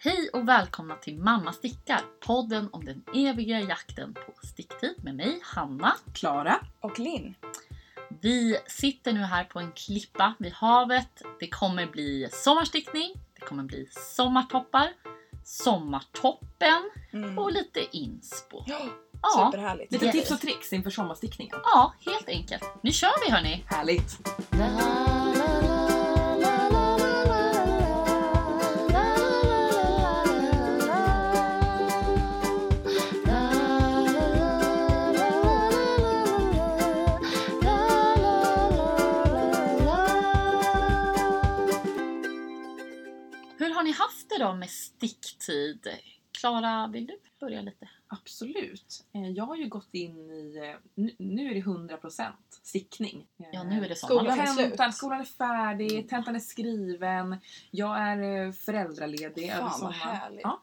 Hej och välkomna till Mamma stickar, podden om den eviga jakten på sticktid med mig, Hanna. Klara. Och Linn. Vi sitter nu här på en klippa vid havet. Det kommer bli sommarstickning, det kommer bli sommartoppar, sommartoppen Mm. och lite inspo. Ja, Ja, Superhärligt. Lite tips och tricks inför sommarstickningen. ja, helt enkelt. Nu kör vi hörni! Härligt! Då med sticktid? Klara, vill du börja lite? Absolut. Eh, Jag har ju gått in i... eh, nu- är det 100% stickning. Eh, Ja, nu är det Skolan sommar. slut. Tentan, skolan är färdig, tentan är skriven, jag är eh, föräldraledig över Fan vad sommaren. härligt. Ja.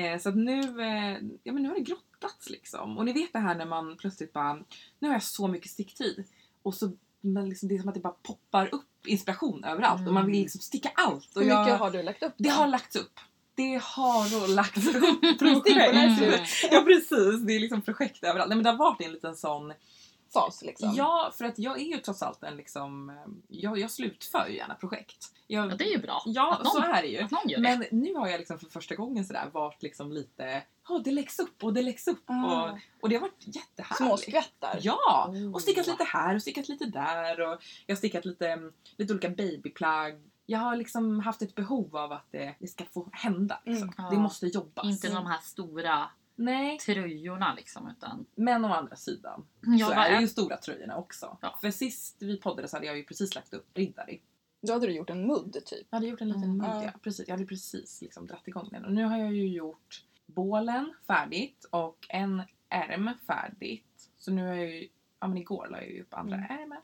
Eh, Så att nu, eh, ja, men nu har det grottats liksom. Och ni vet det här när man plötsligt bara, nu har jag så mycket sticktid. Och så liksom, det är som att det bara poppar upp inspiration överallt och man vill liksom sticka allt. Och Hur mycket jag, har du lagt upp? det då? har lagts upp. Det har lagts upp projekt. slut. Ja precis, det är liksom projekt överallt. Nej, men det har varit en liten sån Fas liksom. Ja, för att jag är ju trots allt en liksom... eh, Jag, jag slutför ju gärna projekt. Jag, Ja, det är ju bra. Ja, att någon, så är det ju. Men nu har jag liksom för första gången sådär varit liksom lite... Ja, det läggs upp och det läggs upp. Ah. Och, och det har varit jättehärligt. Små skvättar. Ja! Oh. Och stickat lite här och stickat lite där. Och jag har stickat lite, lite olika babyplagg. Jag har liksom haft ett behov av att det, det ska få hända. Liksom. Mm. Ja. Det måste jobbas. Inte de här stora Nej, tröjorna liksom utan... men å andra sidan Jag så bara, är det ju stora tröjorna också. Ja. För sist vi poddade så hade jag ju precis lagt upp Riddari. Då hade du gjort en mudd typ. Jag hade gjort en liten Mm. mudd, Ja. Precis. Jag hade precis liksom dratt igång den. Och nu har jag ju gjort bålen färdigt och en ärm färdigt. Så nu har jag ju, ja men igår la jag ju upp andra Mm. ärmen.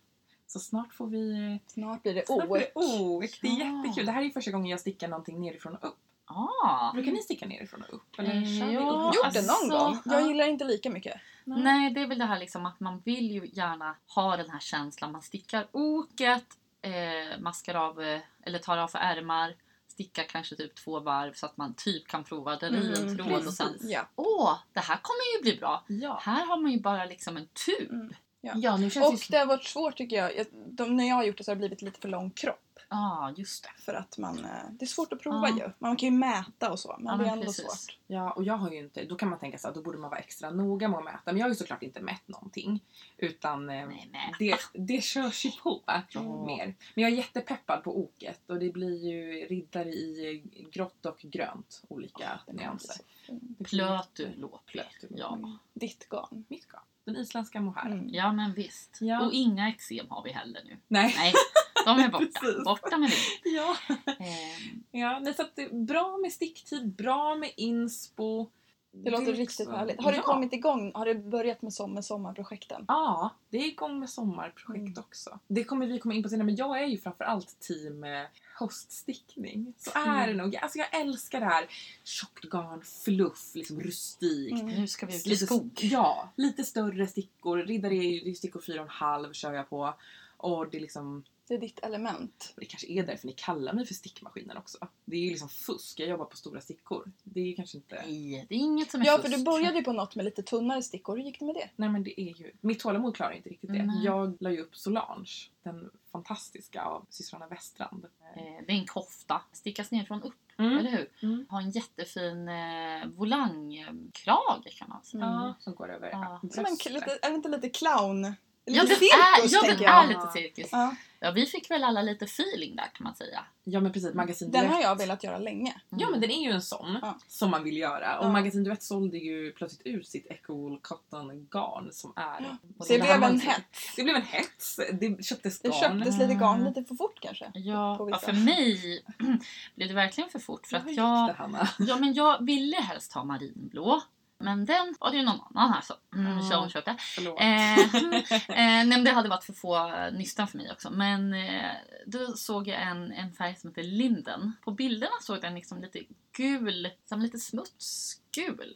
Så snart får vi... Snart blir det blir OS. det är Ja. jättekul. Det här är ju första gången jag stickar någonting nerifrån och upp. Ah. Brukar ni sticka nerifrån och upp? Eller Eh, kör ja, upp? Gjort det någon Alltså, gång. Jag ja. gillar inte lika mycket. Nej, det är väl det här liksom att man vill ju gärna ha den här känslan. Man stickar oket, eh, maskar av, eh, eller tar av för ärmar, stickar kanske typ två varv så att man typ kan prova dra i en Mm, tråd och sen precis. Ja. Åh, det här kommer ju bli bra. Ja. Här har man ju bara liksom en tub. Mm. Ja, nu känns Och det det har varit svårt tycker jag. jag de, när jag har gjort det så har det blivit lite för lång kropp. Ja, ah, just det. För att man... eh, Det är svårt att prova Ja. ju. Man kan ju mäta och så. Men Ja, det är men ändå precis. svårt. Ja, och jag har ju inte, då kan man tänka sig att då borde man vara extra noga med att mäta. Men jag har ju såklart inte mätt någonting. Utan eh, Nej, det, det körs ju på Ja. mer. Men jag är jättepeppad på oket och det blir ju riddare i grått och grönt. Olika bli nyanser. så Plötu jätte- låpig. Plötu låpig. Ja. Mm. Ditt garn. Mitt garn. Den isländska mohairen. Mm. ja, men visst. Ja. Och inga eksem har vi heller nu. Nej. Nej, de är borta. Borta med det. Ja. Eh, ja, nej, så att det är bra med sticktid, bra med inspo. Det låter är riktigt härligt. Har du ja. kommit igång? Har du börjat med, som, med sommarprojekten? Ja, det är igång med sommarprojekt Mm. också. Det kommer vi komma in på senare, men jag är ju framförallt team eh, höststickning. Så Mm. är det nog. Alltså jag älskar det här tjockt garn, fluff, liksom rustikt. Mm. nu ska vi ut i Lite, skog. Ja, lite större stickor. Riddare är ju det stickor fyra och en halv kör jag på. Och det är liksom, Det är ditt element. det kanske är därför ni kallar mig för stickmaskinen också. Det är ju liksom fusk, jag jobbar på stora stickor. Det är ju kanske inte... Nej, det är inget som är Ja, fusk. för du började ju på något med lite tunnare stickor. Hur gick det med det? Nej men det är ju, mitt tålamod klarar inte riktigt det. Nej. Jag la ju upp Solange, den fantastiska av systrarna Westrand. Eh, Det är en kofta. Stickas ner från upp, Mm. eller hur? Mm. Har en jättefin eh, volangkrage kan man säga. Mm. Ja, som går över Ja. ja. Som en, lite, är det inte lite clown? Ja, Lite den är, cirkus, ja, den är lite cirkus. Ja, Ja, vi fick väl alla lite feeling där kan man säga. ja men precis, Magasin den har jag velat göra länge. Ja men den är ju en sån Ja. som man vill göra. Och Ja. Magasin Duett sålde ju plötsligt ut sitt Ecowool Cotton garn som är... Ja. Så det här blev en hets. Det blev en hets. Det köptes Det garn. köptes lite garn lite för fort kanske. Ja, På ja, för mig blev det verkligen för fort. För att jag, det Hanna? ja, men jag ville helst ha marinblå. Men den var det ju någon annan här som mm, som köpte. Förlåt. Eh, eh, nej, det hade varit för få nystan för mig också. Men eh, då såg jag en, en färg som heter Linden. På bilderna såg den liksom lite gul, som lite smutsgul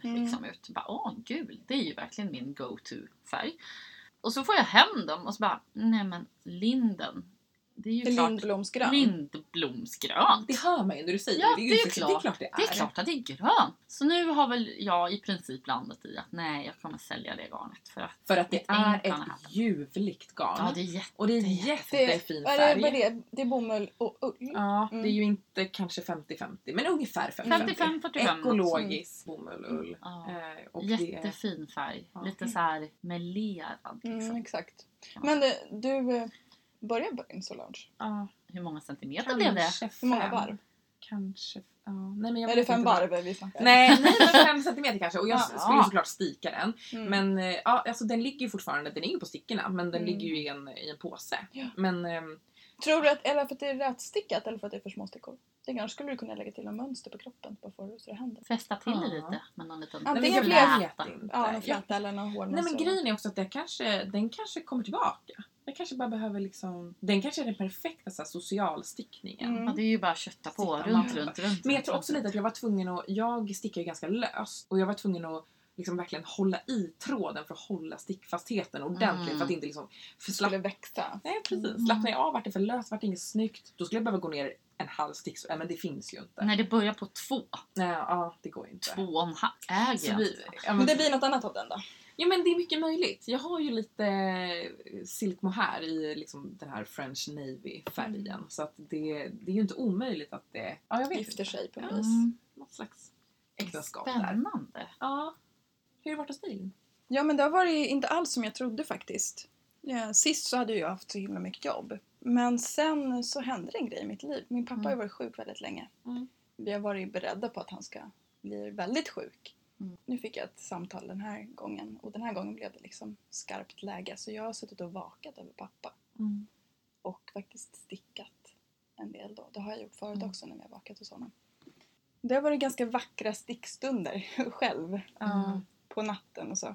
Mm. liksom ut. Bara, Åh, gul, det är ju verkligen min go-to färg. Och så får jag hem dem och så bara, nej men Linden, Det är ju Det är klart lindblomsgrön. lindblomsgrönt. Det hör man ju när du säger Ja, det. det är ju- klart. Det är klart det är. Det är klart att det är grönt. Så nu har väl jag i princip landat i att nej, jag kommer sälja det garnet. För att För att det är ett hatt. ljuvligt garn. ja, det är jätte... och det är det är jättefin det, är färg. det, är det? det är bomull och ull. Ja, Mm. det är ju inte kanske 50-50 men ungefär 50-50. 55-45. Ekologisk bomull och ull. Ja. Eh, och det, Jättefin färg. Ja. Lite så här melerad. Mm, Liksom. exakt. Ja. Men eh, du eh, börjar på din Solange. ja, Hur många centimeter blev det? kanske Hur många fem. varv? Kanske, ja. Nej, men jag Är det fem varv vi snackar? Nej, nej men fem centimeter kanske. Och jag Ja. skulle såklart stika den. Mm. Men eh, ja, alltså, den ligger ju fortfarande, den är ju på stickorna men den Mm. ligger ju i en, i en påse. Ja. Men ehm, Tror du att, eller för att det är rätstickat eller för att det är för små stickor? Det kanske skulle du kunna lägga till en mönster på kroppen bara för att så det händer. Fästa till det Ja. lite med någon liten Antingen fläta. inte. Ja, någon fläta eller någon hård Nej men grejen är också att det kanske, den kanske kommer tillbaka. Jag kanske bara behöver liksom, den kanske är den perfekta så här, socialstickningen. Mm. Ja, det är ju bara att kötta på. Runt, runt, runt. Men jag tror också lite att jag var tvungen att, jag stickar ju ganska löst och jag var tvungen att liksom verkligen hålla i tråden för att hålla stickfastheten ordentligt Mm. för att inte liksom för skulle slapp, växa. Nej precis, Mm. slappnar jag av vart det för löst, vart det inget snyggt då skulle jag behöva gå ner en halv stick, så, men det finns ju inte. Nej, det börjar på två. Nej, ja, det går inte. Två och en halv. Äger Så jag vi, ja, Men men, det blir något annat av den då? Ja men det är mycket möjligt. Jag har ju lite eh, silk mohair i liksom den här French Navy färgen. Mm. Så att det, det är ju inte omöjligt att det... Ja, jag vet Gifter inte. sig på något Ja. vis. Mm. Något slags äktenskap där. Spännande. Ja. Hur har det varit hos dig? Ja men det har varit inte alls som jag trodde faktiskt. Ja, sist så hade jag haft så himla mycket jobb. Men sen så hände det en grej i mitt liv. Min pappa har ju Mm. varit sjuk väldigt länge. Mm. Vi har varit beredda på att han ska bli väldigt sjuk. Mm. Nu fick jag ett samtal den här gången och den här gången blev det liksom skarpt läge. Så jag har suttit och vakat över pappa Mm. och faktiskt stickat en del då. Det har jag gjort förut Mm. också när jag har vakat hos honom. Det har varit ganska vackra stickstunder själv Mm. på natten och så.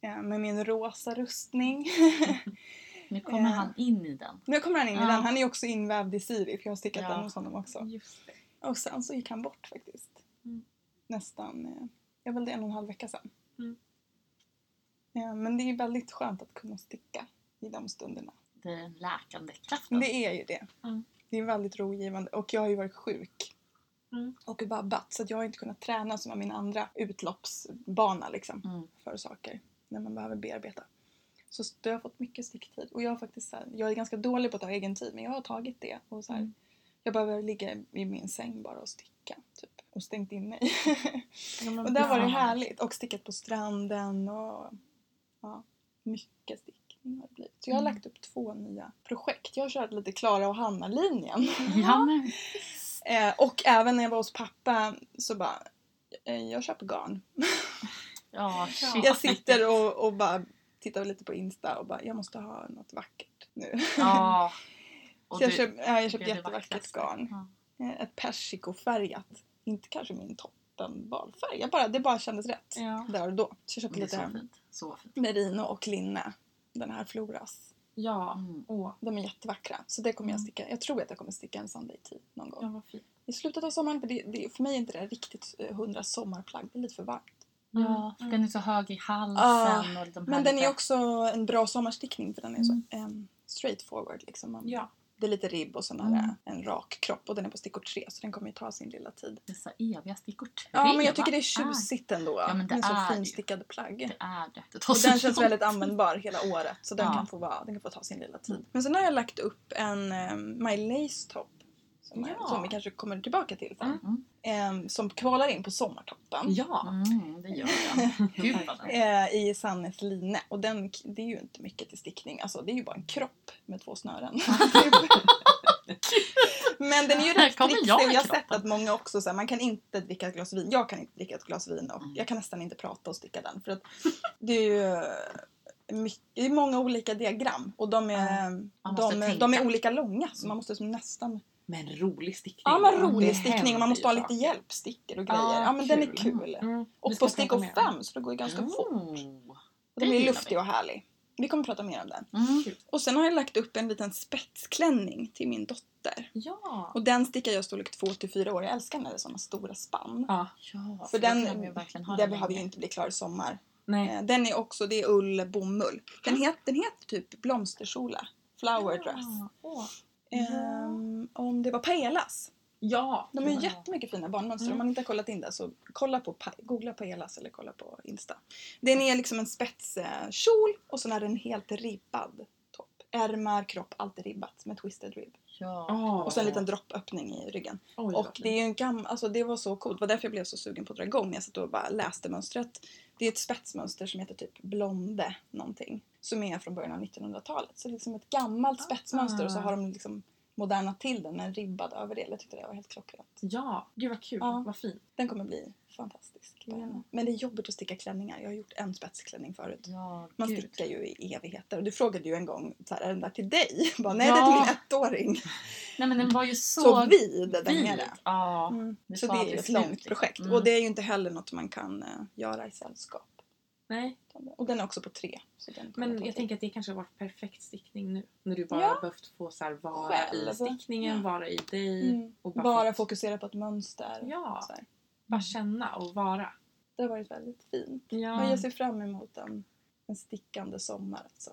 Ja, med min rosa rustning. Nu kommer Eh. han in i den. nu kommer han in i den. Han är också invävd i Siri för jag har stickat Ja. den hos honom också. Och sen så gick han bort faktiskt. Mm. Nästan, jag väl det en och en halv vecka sedan. Mm. Ja, men det är väldigt skönt att kunna sticka i de stunderna. Det är den läkande kraften. Det är ju det. Mm. Det är väldigt rogivande och jag har ju varit sjuk. Mm. Och vabbat så att jag har inte kunnat träna som är min andra utloppsbana liksom. Mm. för saker när man behöver bearbeta. Så jag har fått mycket sticktid. Och jag, har faktiskt så här, jag är ganska dålig på att ta egen tid men jag har tagit det. Och så här, Mm. Jag behöver ligga i min säng bara och sticka. Typ, och stängt in mig. Ja, och det har varit Ja. härligt. Och stickat på stranden och ja, mycket stickning har det blivit. Så jag har Mm. lagt upp två nya projekt. Jag har kört lite Klara och Hanna-linjen. Ja, men Eh, och även när jag var hos pappa så bara, eh, jag köper garn. Ja, shit. Jag sitter och, och bara tittar lite på Insta och bara, jag måste ha något vackert nu. Ja. Och så jag, du- köp, ja, jag köpte det det jättevackert garn. Ja. Eh, Ett persikofärgat. Inte kanske min toppenvalfärg. Jag bara, det bara kändes rätt Ja. där och då. Så jag köpte Det är så lite fint. Så fint. merino och linne. Den här Floras. Ja. Mm. Åh, De är jättevackra. Så det kommer jag Mm. sticka. Jag tror att jag kommer sticka en Sunday-tee någon gång. ja, vad fint. I slutet av sommaren. För, det, det, för mig är inte det riktigt eh, hundra sommarplagg. Det är lite för varmt. Ja, Mm. den är så hög i halsen Ah, och de Men den lite- är också en bra sommarstickning för den är Mm. så um, straight forward. Liksom. Man, Ja. Det är lite ribb och sen är Mm. en rak kropp och den är på stickor 3 så den kommer ju ta sin lilla tid. Dessa eviga stickor. Ja men jag tycker det är tjusigt ändå Ja, men det med så är ju. finstickade plagg. Det är det. det Och så den känns väldigt användbar hela året så den, Ja. kan få vara, den kan få ta sin lilla tid. Mm. Men sen har jag lagt upp en um, My Lace Top som, är, Ja. som vi kanske kommer tillbaka till sen. Mm. Em, som kvalar in på sommartoppen. Ja. Mm, det gör den. Gud. Eh, I Sannes line. Och den, det är ju inte mycket till stickning. Alltså det är ju bara en kropp med två snören. Men den är ju rätt trixig jag har sett att många också så här, man kan inte dricka ett glas vin. Jag kan inte dricka ett glas vin och Mm. jag kan nästan inte prata och sticka den. För att det är ju eh, mycket, det är många olika diagram och de är, måste de, de är olika långa så man måste som nästan... Men rolig stickning. Ja men rolig Det stickning och man måste ha lite ju hjälpstickor och grejer. Ja, Ja, men den är kul. kul. saker. Mm. Och på stickor mer. fem så det går ju ganska fort. Oh. Och den blir luftig vi. och härlig. Vi kommer prata mer om den. Mm. Och sen har jag lagt upp en liten spetsklänning till min dotter. Ja. Och den stickar jag storlek 2 till 4 år. Jag älskar när det är såna stora spann. ja. Ja, För den, den behöver ju inte bli klar i sommar. Nej. Eh, Den är också, det är ull, bomull. Den, het, den heter typ blomsterkjola. Flower dress. Ja. Ehm, om det var paellas. Ja! De har ju jättemycket fina barnmönster. Mm. Om man inte har kollat in det så kolla på, pa- googla paellas eller kolla på Insta. Den är liksom en spetskjol och sen är den helt ribbad topp. Ärmar, kropp, allt är ribbat med twisted rib. Ja. Åh. Och så en liten droppöppning i ryggen. Oj, Och det är ju en gam- alltså det var så coolt. Det var därför jag blev så sugen på att dra igång när jag satt och bara läste mönstret. Det är ett spetsmönster som heter typ blonde någonting. Som är från början av 1900-talet. Så det är liksom ett gammalt spetsmönster och så har de liksom modernat till den med en ribbad överdel. Jag tyckte det var helt klockrent. Ja, gud vad kul. Ja. Vad fint. Den kommer bli fantastisk. henne. Men det är jobbigt att sticka klänningar. Jag har gjort en spetsklänning förut. Ja, Man gud. stickar ju i evigheter. Och du frågade ju en gång, så här, är den där till dig? Bara, Nej, Ja. det är till min ettåring. Nej men den var ju så, Så, vid där vid. Ja. Mm. Så det är ett långt liksom. projekt. Mm. Och det är ju inte heller något man kan eh, göra i sällskap. Nej, Och den är också på tre. Så den kommer men jag tänker att det kanske har varit perfekt stickning nu. När du bara Ja. behövt få så här, vara Själv. i stickningen, Ja. vara i dig. Mm. Och Bara, bara, få fokusera på ett mönster. Ja. Så här. bara känna och vara. Det har varit väldigt fint. Ja. Och jag ser fram emot en, en stickande sommar. Alltså.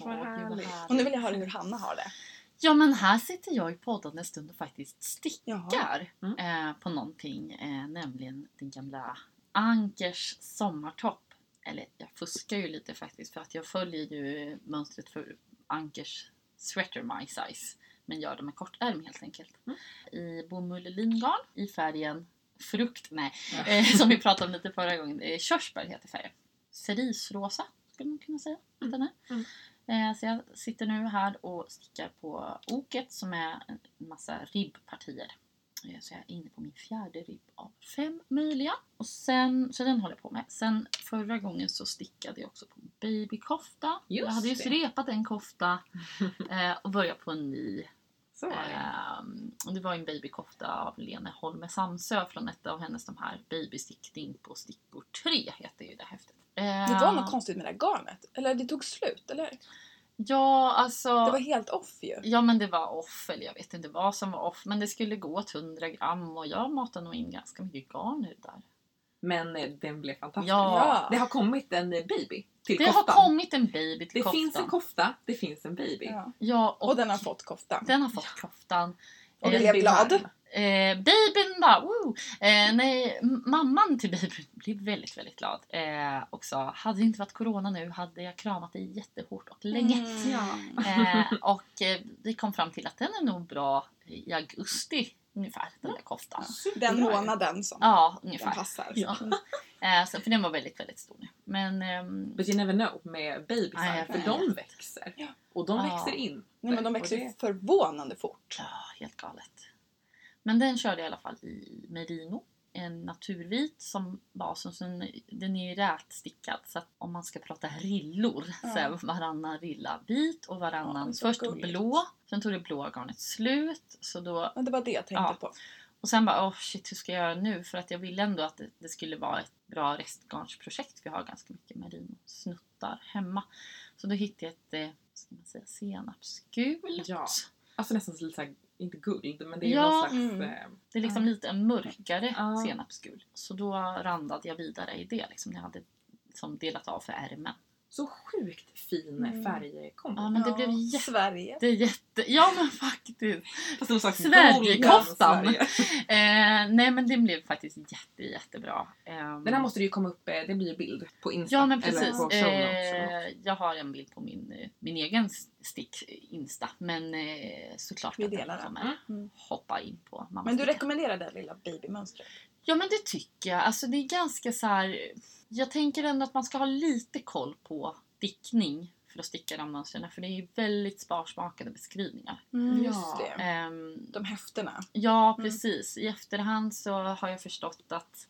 Åh, Vad gud, härligt. Och nu vill jag höra hur Hanna har det. Ja men här sitter jag i podden en stund och faktiskt stickar. Mm. eh, på någonting, eh, nämligen den gamla Ankers sommartopp. Eller jag fuskar ju lite faktiskt för att jag följer ju mönstret för Ankers Sweater My Size. Men gör det med kortärm helt enkelt. Mm. I bomull lingarn i färgen frukt, nej, Ja. eh, som vi pratade om lite förra gången. Eh, körsbär heter färgen. Cerisrosa skulle man kunna säga den är. Mm. Eh, så jag sitter nu här och stickar på oket som är en massa ribbpartier. Eh, Så jag är inne på min fjärde ribb av fem möjliga. Och sen, så den håller jag på med. Sen förra gången så stickade jag också på babykofta. Just jag hade ju det. repat en kofta eh, och börjat på en ny. Så var det. Ehm, och det var en babykofta av Lene Holme Samsö från ett av hennes de här babystickning på stickor 3 heter ju det häftet. Det var något konstigt med det här garnet. Eller det tog slut, eller? Ja, alltså. Det var helt off ju. Ja men det var off, eller jag vet inte vad som var off. Men det skulle gå åt 100 gram och jag matade nog in ganska mycket garn i det där. Men eh, den blev fantastisk. Ja. Det har kommit en eh, baby till Det har koftan. kommit en baby till det koftan. finns en kofta, det finns en baby. Ja. Ja, och, Och den har fått koftan. den har fått koftan. Och Eh, blev glad. Eh, babyn bara woo! Eh, nej, mamman till babyn blev väldigt, väldigt glad. Eh, och sa, hade det inte varit corona nu hade jag kramat dig jättehårt och länge. Mm. Ja. Eh, och eh, vi kom fram till att den är nog bra i augusti ungefär, den där koftan. Den månaden som Ja, den ungefär. passar. Ja. Eh, så, för den var väldigt, väldigt stor nu. Men ehm, But you never know med babysar, Nej, jag för de växer. Ja. Och de växer in. Nej, men de växer det- förvånande fort. ja, helt galet. Men den körde jag i alla fall i merino. En naturvit som bas. och sen- Den är ju rätstickad så att om man ska prata rillor så är Ja. varannan rilla vit och varannan Ja, först gulligt. blå. Sen tog det blåa garnet slut. Så då Men det var det jag tänkte Ja. på. Och sen bara, oh shit, hur ska jag göra nu? För att jag ville ändå att det, det skulle vara ett bra restgarnsprojekt. Vi har ganska mycket merino-snuttar hemma. Så då hittade jag ett, eh, ska man säga, senapsgult. Ja. Alltså nästan lite såhär, inte guld, men det är Ja, någon slags... mm. Eh, Det är liksom Ja. lite en mörkare Ja. senapsgul. Så då randade jag vidare i det. Liksom. Jag hade liksom delat av för ärmen. Så sjukt fin Mm. färgkombo. Ja, men det blev jätte, Sverige. jätte... Ja men faktiskt! Fast någon slags Sverigekoftan. Sverige. Eh, nej men det blev faktiskt jätte, jättebra. Ehm, Den här måste det ju komma upp, eh, det blir ju bild på Insta. Ja men precis. Eh, jag har en bild på min, eh, min egen stick Insta. Men eh, såklart Vi att den delar kommer Mm. hoppa in på mamma Men du rekommenderar det lilla babymönstret? Ja men det tycker jag. Alltså det är ganska så här. Jag tänker ändå att man ska ha lite koll på stickning för att sticka de mönstren. För det är ju väldigt sparsmakade beskrivningar. Mm, just det. Ehm, De häftena. Ja, Mm. precis. I efterhand så har jag förstått att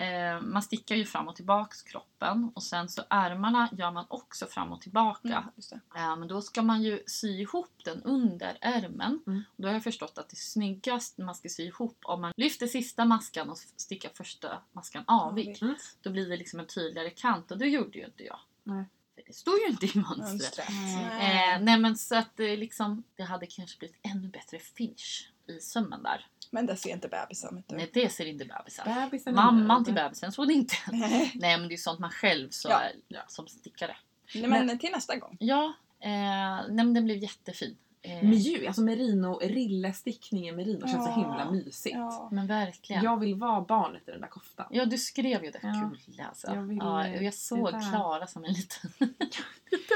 eh, man stickar ju fram och tillbaks kroppen och sen så ärmarna gör man också fram och tillbaka. Mm. Eh, men då ska man ju sy ihop den under ärmen. Mm. Och då har jag förstått att det är snyggast när man ska sy ihop om man lyfter sista maskan och stickar första maskan avig. Mm. Då blir det liksom en tydligare kant och det gjorde ju inte jag. Nej. Det står ju inte i mönstret. Eh, nej men så att det liksom, det hade kanske blivit ännu bättre finish i sömmen där. Men det ser inte bebisen ut. Nej det ser inte bebisen. Bebisen Mamman till bebisen såg det inte. Nej. Nej men det är sånt man själv så Ja. är, Ja. som stickare. Nej, men till nästa gång. Ja, eh, nej, men den blev jättefin. Eh, Mjuk, alltså merino, rillestickning i merino känns så Ja. himla mysigt. Ja. Men verkligen. Jag vill vara barnet i den där koftan. Ja, du skrev ju det. Ja. Kul alltså. Jag vill, ja, och jag såg där. Klara som en liten...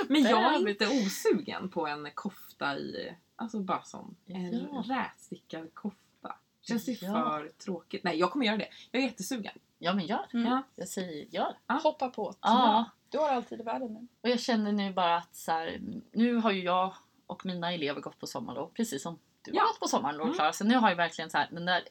Men jag är inte osugen på en kofta i, alltså bara som en Ja. rätstickad kofta. Känns det Ja. för tråkigt? Nej, jag kommer göra det. Jag är jättesugen. Ja, men gör. Mm. Ja. Jag säger gör. Hoppa på. Ja. Du har alltid i världen nu. Och jag känner nu bara att så här, nu har ju jag och mina elever gått på sommarlov precis som du Ja. har gått på sommarlov Mm. Klara. Så nu har ju verkligen så här, den där,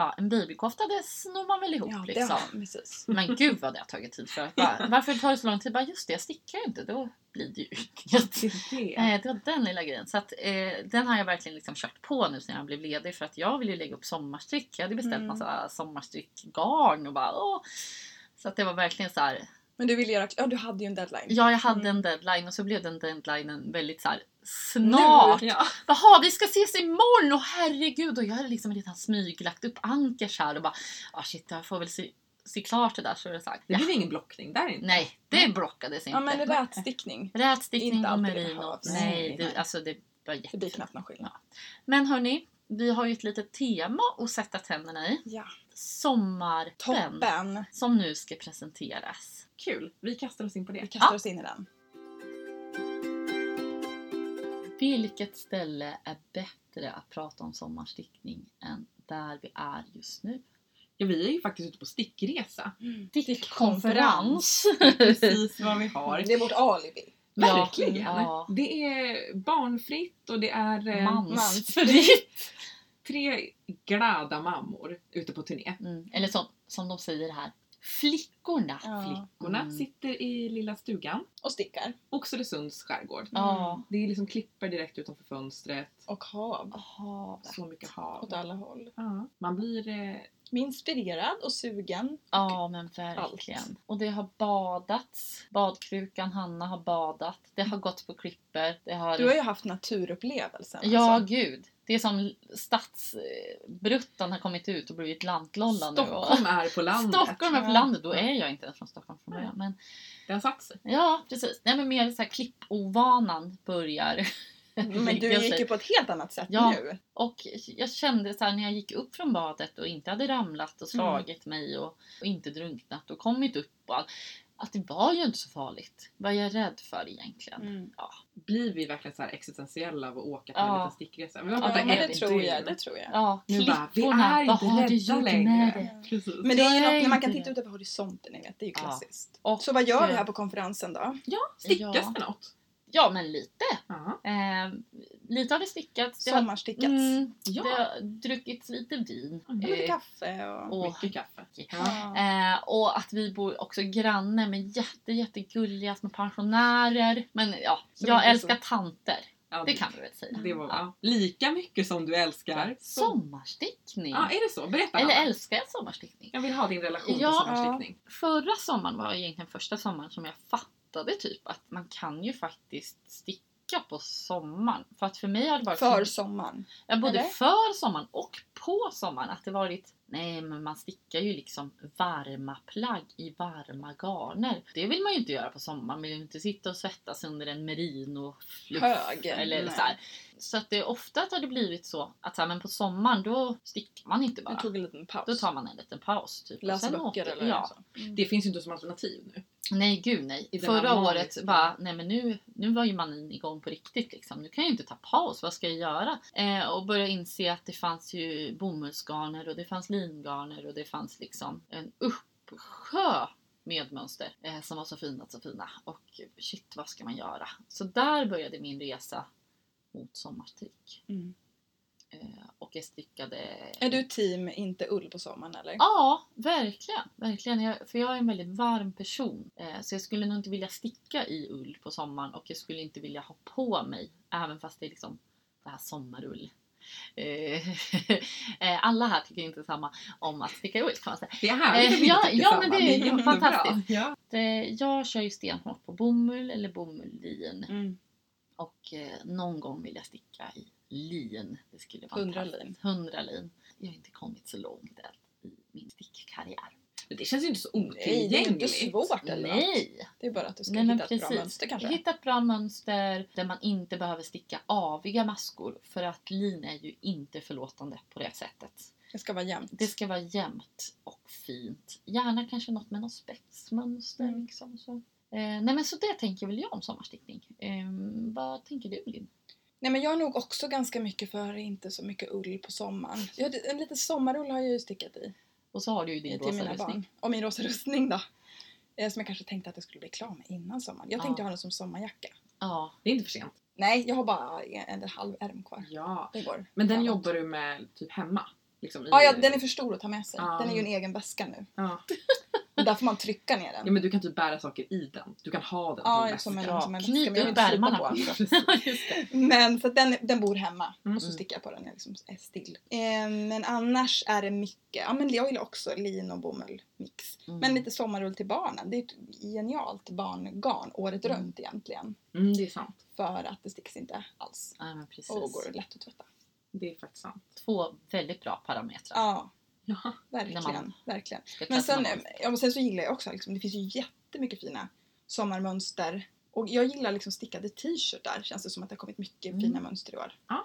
bara, en babykofta det snor man väl ihop Ja, liksom. har. Men gud vad det har tagit tid för. Bara, varför tar det så lång tid? Bara, just det, jag stickar ju inte. Då blir det ju inget. Det. Eh, var den lilla grejen. Så att, eh, den har jag verkligen liksom kört på nu sen jag blev ledig för att jag vill ju lägga upp sommarstrick. Jag hade beställt Mm. massa sommarstrickgarn och bara åh. Så att det var verkligen så här. Men du ville göra... Ja, du hade ju en deadline. Ja, jag hade Mm. en deadline och så blev den deadlinen väldigt så här snart. Ja. Jaha, vi ska ses imorgon! Och herregud! Och jag hade liksom redan smyglagt upp ankers här och bara ah shit, jag får väl se, se klart det där så är det sagt. Det Ja. blir ingen blockning där inte. Nej, det blockades inte. Ja, men rätstickning. Rätstickning Inte och merino. Nej, det, alltså det var Det blir jättefint. knappt någon skillnad. Men hörni, vi har ju ett litet tema att sätta tänderna i. Ja. Sommarpen. Toppen! Som nu ska presenteras. Kul. Vi kastar oss in på Vi det. kastar Ja. oss in i den. Vilket ställe är bättre att prata om sommarstickning än där vi är just nu? Ja, vi är ju faktiskt ute på stickresa. Stickkonferens! Precis vad vi har. Det är vårt alibi. Verkligen. ja. Det är barnfritt och det är eh, Mansfritt! tre glada mammor ute på turné. Mm. Eller som, som de säger här, flickorna. Ja. Flickorna Mm. sitter i lilla stugan. Och stickar. Oxelösunds skärgård. Ja. Det är liksom klipper direkt utanför fönstret. Och hav. Havet. Så mycket hav. Åt alla håll. Ja. Man blir... Eh, Inspirerad och sugen. Ja men verkligen. Och det har badats. Badkrukan Hanna har badat. Det har gått på klipper. Det har... Du har ju haft naturupplevelsen. Ja alltså. gud. Det är som stadsbruttan har kommit ut och blivit lantlolla nu. Och... Stockholm är på landet. Stockholm är på landet. Då är jag inte ens från Stockholm från början. Men har satt sig. ja precis. Nej men mer så här klippovanan börjar. Men du gick ju på ett helt annat sätt Ja. nu. Och jag kände så här när jag gick upp från badet och inte hade ramlat och slagit mig och, och inte drunknat och kommit upp och all, att det var ju inte så farligt. Vad är jag rädd för egentligen? Mm. Ja. Blir vi verkligen så här existentiella av att åka på Ja. en liten stickresa? Har Ja, Ja, men en det tror jag. Det tror jag. Ja, Nu bara, vi är vad inte har du rädda gjort med längre. det? Men det är ju något när man kan det. titta ut över horisonten, ni vet. Det är ju Ja. klassiskt. Och, Så vad gör vi här på konferensen då? Ja, stickas Ja. det något? Ja, men lite. Eh, lite har det stickats. Det har, Sommarstickats. mm, Ja. det har druckits lite vin. Mm, Lite Eh, kaffe och... och, Mycket kaffe. Ja. Ja. Eh, och att vi bor också granne med jätte, jättegulliga små pensionärer. Men ja, Som jag älskar så- tanter. Ja, Det kan vi väl säga. Det var, Ja. Lika mycket som du älskar. Sommarstickning. Ja, är det så? Berätta Eller Hanna. älskar jag sommarstickning? Jag vill ha din relation Ja. till sommarstickning. Förra sommaren var egentligen första sommaren som jag fattade typ att man kan ju faktiskt sticka på sommaren. För att för mig har det varit... För sommaren. Ja, både Eller? för sommaren och på sommaren. Att det varit, nej men man stickar ju liksom varma plagg i varma garner. Det vill man ju inte göra på sommaren. Man vill ju inte sitta och svettas under en merino Hög. Eller Nej. så här. Så att det är ofta har det blivit så att så här, men på sommaren då stickar man inte bara. Jag tog en liten paus. Då tar man en liten paus. Typ, Läsa böcker åker- eller ja. så. Mm. Det finns ju inte som alternativ nu. Nej gud nej. Förra året bara, nej men nu, nu var ju mannen igång på riktigt liksom. Nu kan jag ju inte ta paus, vad ska jag göra? Eh, och börja inse att det fanns ju bomullsgarner och det fanns lingarner och det fanns liksom en uppsjö med mönster eh, som var så fina, så fina. Och shit, vad ska man göra? Så där började min resa mot sommarstrick. Mm. Eh, och jag stickade... Är du team inte ull på sommaren eller? Ja, verkligen. verkligen. Jag, för jag är en väldigt varm person. Eh, så jag skulle nog inte vilja sticka i ull på sommaren och jag skulle inte vilja ha på mig, även fast det är liksom det här sommarull. Eh, eh, Alla här tycker inte samma om att sticka i ull kan man säga. Det är härligt Eh, ja, ja, samma. men det är jättebra. fantastiskt. Ja. Eh, Jag kör ju stenhårt på bomull eller bomulllin Mm. och eh, någon gång vill jag sticka i lin. Det skulle vara 100 fantastiskt. 100 lin. Jag har inte kommit så långt än i min stickkarriär. Men det känns ju inte så Nej, det är inte otillgängligt. svårt eller? Nej! Det är bara att du ska Nej, hitta ett bra precis. mönster kanske. Hitta ett bra mönster där man inte behöver sticka aviga maskor. För att lin är ju inte förlåtande på det sättet. Det ska vara jämnt. Det ska vara jämnt och fint. Gärna kanske något med något spetsmönster. Mm. Liksom, så. Eh, nej men så det tänker väl jag om sommarstickning. Eh, vad tänker du Linn? Nej men jag är nog också ganska mycket för inte så mycket ull på sommaren. Jag, en liten sommarull har jag ju stickat i. Och så har du ju din rosa mina rustning. barn. Och min rosa rustning då. Eh, Som jag kanske tänkte att jag skulle bli klar med innan sommaren. Jag tänkte Ja. ha den som sommarjacka. Ja. Det är inte för sent. Nej, jag har bara en, en halv ärm kvar. Ja. Det går. Men den framåt. jobbar du med typ hemma? Liksom, i- Ja, ja, den är för stor att ta med sig. Ja. Den är ju en egen väska nu. ja. Där får man trycka ner den. ja, men du kan typ bära saker i den. Du kan ha den Ja, som väska. som en Knyt upp ärmarna på. Men så att den, den bor hemma Mm. och så stickar jag på den när jag liksom är still. Eh, men annars är det mycket, ja men jag gillar också lin och bomullmix. Mm. Men lite sommarull till barnen. Det är ett genialt barngarn året Mm. runt egentligen. Mm, det är sant. För att det sticks inte alls. Ja, men precis. Och går lätt att tvätta. Det är faktiskt sant. Två väldigt bra parametrar. Ja, Ja. verkligen. Man verkligen. Men sen, något. ja, men sen så gillar jag också, liksom, det finns ju jättemycket fina sommarmönster. Och jag gillar liksom stickade t-shirtar. Känns det som att det har kommit mycket Mm. fina mönster i år. Eller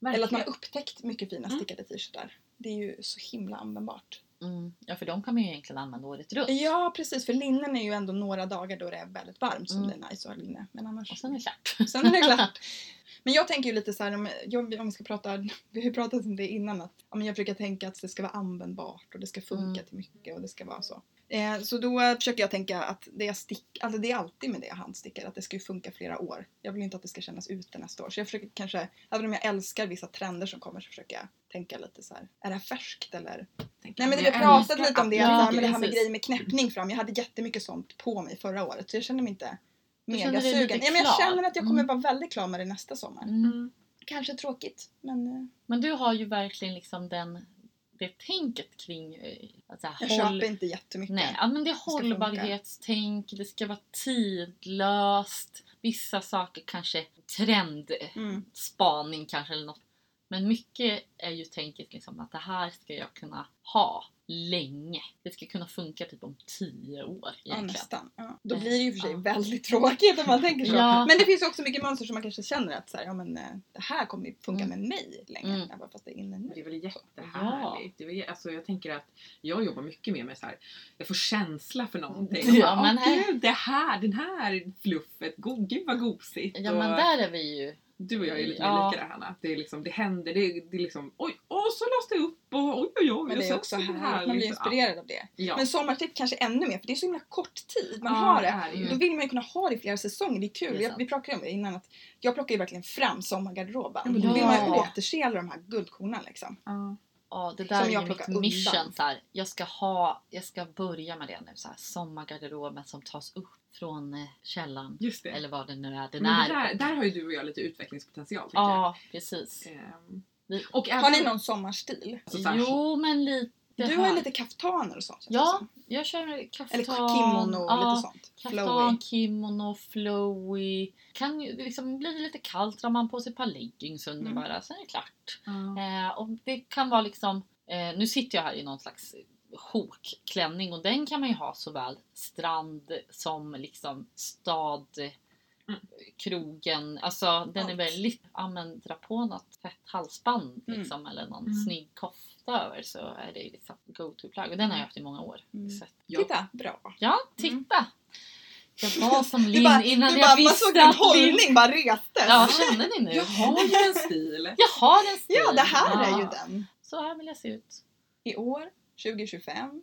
Verkligen. att man har upptäckt mycket fina Mm. stickade t-shirtar. Det är ju så himla användbart. Mm. Ja, för de kan man ju egentligen använda året runt. Ja precis, för linnen är ju ändå några dagar då det är väldigt varmt som Mm. det är nice att ha linne. Men annars... Och sen är det klart. Sen är det klart. Men jag tänker ju lite så här, om, jag, om vi ska prata, vi har ju pratat om det innan att ja, men jag brukar tänka att det ska vara användbart och det ska funka Mm. till mycket och det ska vara så. Eh, så då försöker jag tänka att det jag stick, alltså det är alltid med det jag handstickar, att det ska ju funka flera år. Jag vill inte att det ska kännas ute nästa år. Så jag försöker kanske, även om jag älskar vissa trender som kommer så försöker jag tänka lite så här, är det här färskt eller? Tänker Nej men det, vi har pratat lite om det, Ja, det, här med det här med grejer med knäppning fram. Jag hade jättemycket sånt på mig förra året så jag känner mig inte Megasugen. Ja, men jag känner att jag kommer Mm. vara väldigt klar med det nästa sommar. Mm. Mm. Kanske tråkigt, men eh, Men du har ju verkligen liksom den, det tänket kring eh, att så här, jag håll- köper inte jättemycket. Nej, men det är hållbarhetstänk, det ska vara tidlöst. Vissa saker kanske trendspaning Mm. kanske eller något. Men mycket är ju tänket liksom att det här ska jag kunna ha länge. Det ska kunna funka typ om tio år Ja, egentligen. nästan. Ja. Då blir det ju för sig Ja. väldigt tråkigt om man tänker så. Ja. Men det finns ju också mycket mönster som man kanske känner att så här, ja, men, eh, det här kommer ju funka Mm. med mig länge. Mm. Ja, bara fast det är inne Det är nu. väl jättehärligt. Det är alltså, jag tänker att jag jobbar mycket mer med så här. jag får känsla för någonting. Ja, bara, men här- gud, det här, den här fluffet, gud vad gosigt. Ja Och men där är vi ju. Du och jag är lite Ja. lika där Hanna. Det, är liksom, det händer, det, är- det är liksom oj, och så lades det upp och oj oj oj. Men det är också så härligt. Man blir inspirerad av det. Ja. Men sommarstick kanske ännu mer för det är så himla kort tid man Ja, har det det. är. Då vill man ju kunna ha det i flera säsonger. Det är kul. Det är jag, vi pratade om det innan att jag plockar ju verkligen fram sommargarderoben. Ja, Då vill man ju ja. återse alla de här guldkornen liksom. Ja. Ja, det Som där är jag ju mitt mission. undan. Så här, jag, ska ha, jag ska börja med det nu. Så här, sommargarderoben som tas upp från eh, källaren. Just det. Eller vad det nu är. Den Men är det där, där har ju du och jag lite utvecklingspotential Ja, precis. jag. Ehm, Vi- Och Har ni någon sommarstil? alltså, Jo, men lite Du har här. ju lite kaftaner och sånt. Ja, jag kör kaftan. Eller kimono och ja, lite sånt. Kaftan, Flowy. kimono, flowy. Kan ju liksom bli lite kallt drar man på sig ett par leggings under Mm. bara, sen är det klart. Ja. Eh, och det kan vara liksom, eh, nu sitter jag här i någon slags sjokklänning och den kan man ju ha såväl strand som liksom stad, Mm. krogen. Alltså den är Allt. väldigt, ja men dra på något fett halsband Mm. liksom eller någon Mm. snygg kofta över så är det liksom go-to-plagg och den har jag haft i många år. Mm. Så, att- Ja. Titta, bra. ja, titta! Jag var som Linn bara, innan du jag bara, man visste såg din att hållning bara restes. Ja, känner ni nu? Jag har ju en stil. Jag har en stil! Ja, det här är ju Ja, den. Så här vill jag se ut. I år, 2025.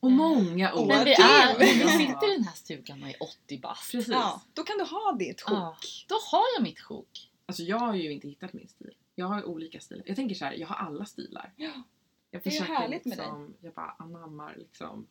Och många år Men vi, är, vi sitter i den här stugan och är 80 bast. Precis. Ja, då kan du ha ditt sjok. Ja, då har jag mitt sjok. Alltså jag har ju inte hittat min stil. Jag har ju olika stilar. Jag tänker så här, jag har alla stilar. Ja. Jag Det är ju försöker härligt med liksom, jag bara anammar liksom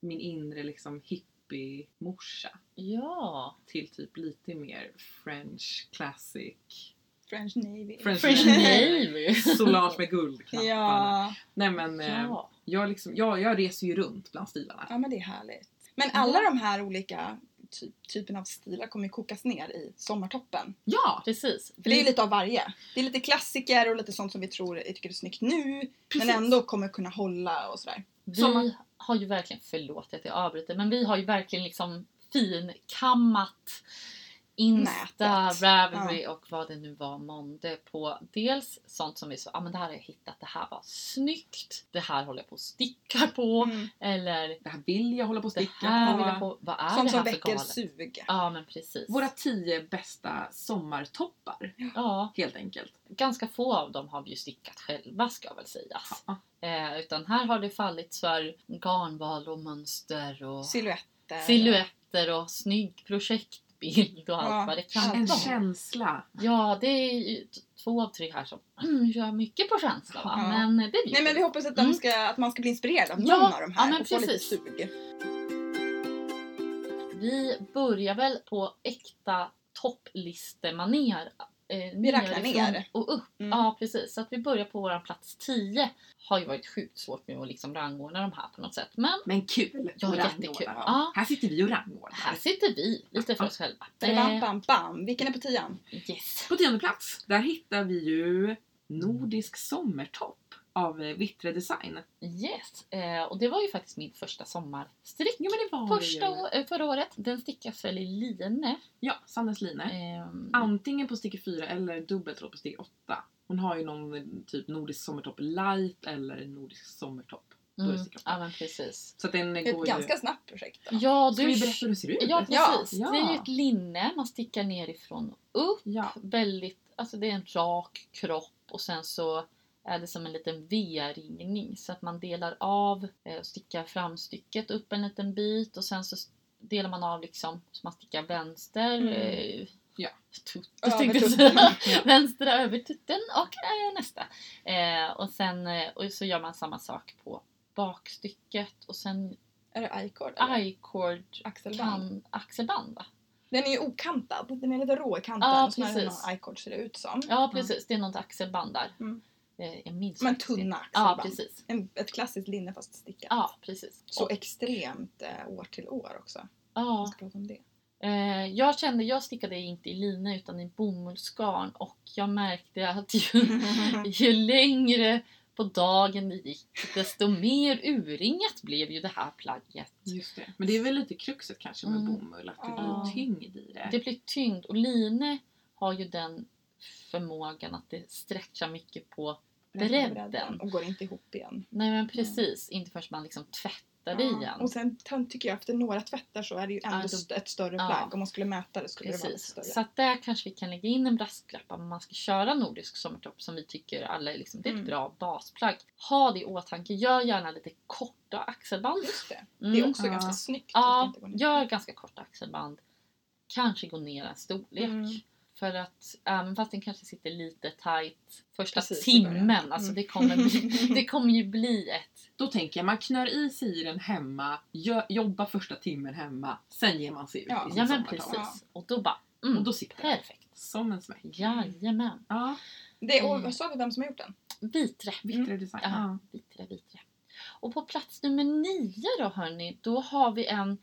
min inre liksom hippie-morsa Ja. till typ lite mer French classic. French Navy. French Fresh Navy. Solange med guldknapparna. Ja. Nej men eh, Ja. jag, liksom, jag, jag reser ju runt bland stilarna. ja, men det är härligt. Men alla de här olika ty typen av stilar kommer ju kokas ner i sommartoppen. Ja! Precis. För det är lite av varje. Det är lite klassiker och lite sånt som vi tror tycker är snyggt nu. Precis. Men ändå kommer kunna hålla och sådär. Vi Sommar- har ju verkligen, förlåt att jag avbryter, men vi har ju verkligen liksom finkammat Insta. Ravelry och vad det nu var månde på dels sånt som vi så, ja ah, men det här har jag hittat, det här var snyggt, det här håller jag på att sticka på Mm. eller Det här vill jag hålla på att det sticka här på. vill jag på, vad är Sånt det som här för väcker galet? sug. Ja men precis. Våra tio bästa sommartoppar, Ja, helt enkelt. ganska få av dem har vi ju stickat själva ska väl sägas. Ja. Eh, utan här har det fallit för garnval och mönster och Silhuetter. silhuetter och snygg projektbild och allt Ja, vad det kan En vara. känsla. Ja, det är ju två av tre här som gör mycket på känsla va? Ja. Men det blir Nej men vi hoppas att, de Mm. ska, att man ska bli inspirerad av Ja, någon av de ja, här men och få lite precis. sug. Vi börjar väl på äkta topplistemaner. Eh, Vi räknar ner. Och upp. Mm. Ja precis. Så att vi börjar på våran plats 10. Har ju varit sjukt svårt nu att liksom rangordna de här på något sätt. Men Men kul! Ja, jättekul. Ja. Här sitter vi och rangordnar. här sitter vi lite för oss själva. Bam, bam, bam. Vilken är på tian? yes. På tionde plats, där hittar vi ju Nordisk sommartopp av eh, Vittre Design. Yes. Eh, och det var ju faktiskt min första sommarstrick. Jo men det var Första, det ju. å- eh, förra året. Den stickas väl i line. Ja, Sandnes line. Ehm, Antingen på sticker 4 eller dubbelt på sticker 8. Hon har ju någon eh, typ nordisk sommartopp light eller nordisk sommartopp. Då är det mm, sticker 8. ja men precis. Så att den Ett går ju... ganska snabbt projekt. Då. Ja, Ska du... vi berätta hur det ser ut? Ja, precis. ja. Det är ju ett linne. Man stickar nerifrån och upp. Ja. Väldigt, alltså det är en rak kropp och sen så är det som en liten V-ringning så att man delar av eh, och stickar framstycket upp en liten bit och sen så delar man av liksom så man stickar vänster Mm. eh, Ja. säga. Ja. vänster över tutten och eh, nästa. Eh, och sen och så gör man samma sak på bakstycket och sen Är det I-cord? I-cord Axelband. kan, axelband va? Den är ju okantad. Den är lite rå i kanten. Ja, som är precis. någon I-cord ser det ut som. Ja precis, det är något axelband där. Mm. Eh, Jag minns Men faktiskt tunna axelband. Ja precis. En, ett klassiskt linne fast stickat. Ja precis. Så Och, extremt eh, år till år också. Ja, ska prata om det. eh, jag kände, jag stickade inte i line utan i bomullsgarn och jag märkte att ju, ju längre på dagen det gick desto mer urringat blev ju det här plagget. Just det. Men det är väl lite kruxet kanske med Mm. bomull, att det Ja. blir tyngd i det. Det blir tyngd och line har ju den förmågan att det stretchar mycket på bredden. Och går inte ihop igen. Nej men precis, inte förrän man liksom tvättar det igen. Och sen tycker jag efter några tvättar så är det ju ändå Ja, ett större Ja. plagg. Om man skulle mäta det skulle det vara Precis. större. Så att där kanske vi kan lägga in en brasklapp om man ska köra nordisk sommartopp som vi tycker alla är liksom, det är ett Mm. bra basplagg. Ha det i åtanke. Gör gärna lite korta axelband. Just det. Mm. Det är också Ja. ganska snyggt. Ja, gör ganska korta axelband. Kanske gå ner en storlek. Mm. För att även fast den kanske sitter lite tight första Precis timmen, alltså Mm. det kommer, bli, det kommer ju bli ett Då tänker jag, man knör i sig i den hemma, jobbar första timmen hemma, sen ger man sig ut Ja. Ja men precis. Och då bara, mm, Och då sitter det perfekt. som en smäck. Jajamän. Ja, Det, och Mm. vad sa vi vem som har gjort den? Vitre. Vittre design. Ja. Ja. Vitre, vitre. Och på plats nummer nio då hörni, då har vi en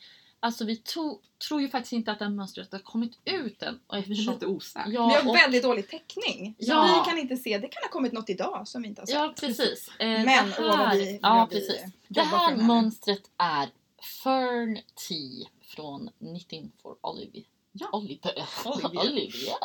Alltså vi to- tror ju faktiskt inte att den mönstret har kommit ut än. Och Det är eftersom, lite osäkert. vi har ja, och, väldigt dålig täckning. Så Ja. vi kan inte se. Det kan ha kommit något idag som vi inte har sett. ja precis. Eh, Men det åh vad vi, ja, vi precis. Det här här. mönstret är Fern Tea från Knitting for Olive. Ja. Olive. Olivier. Olivier.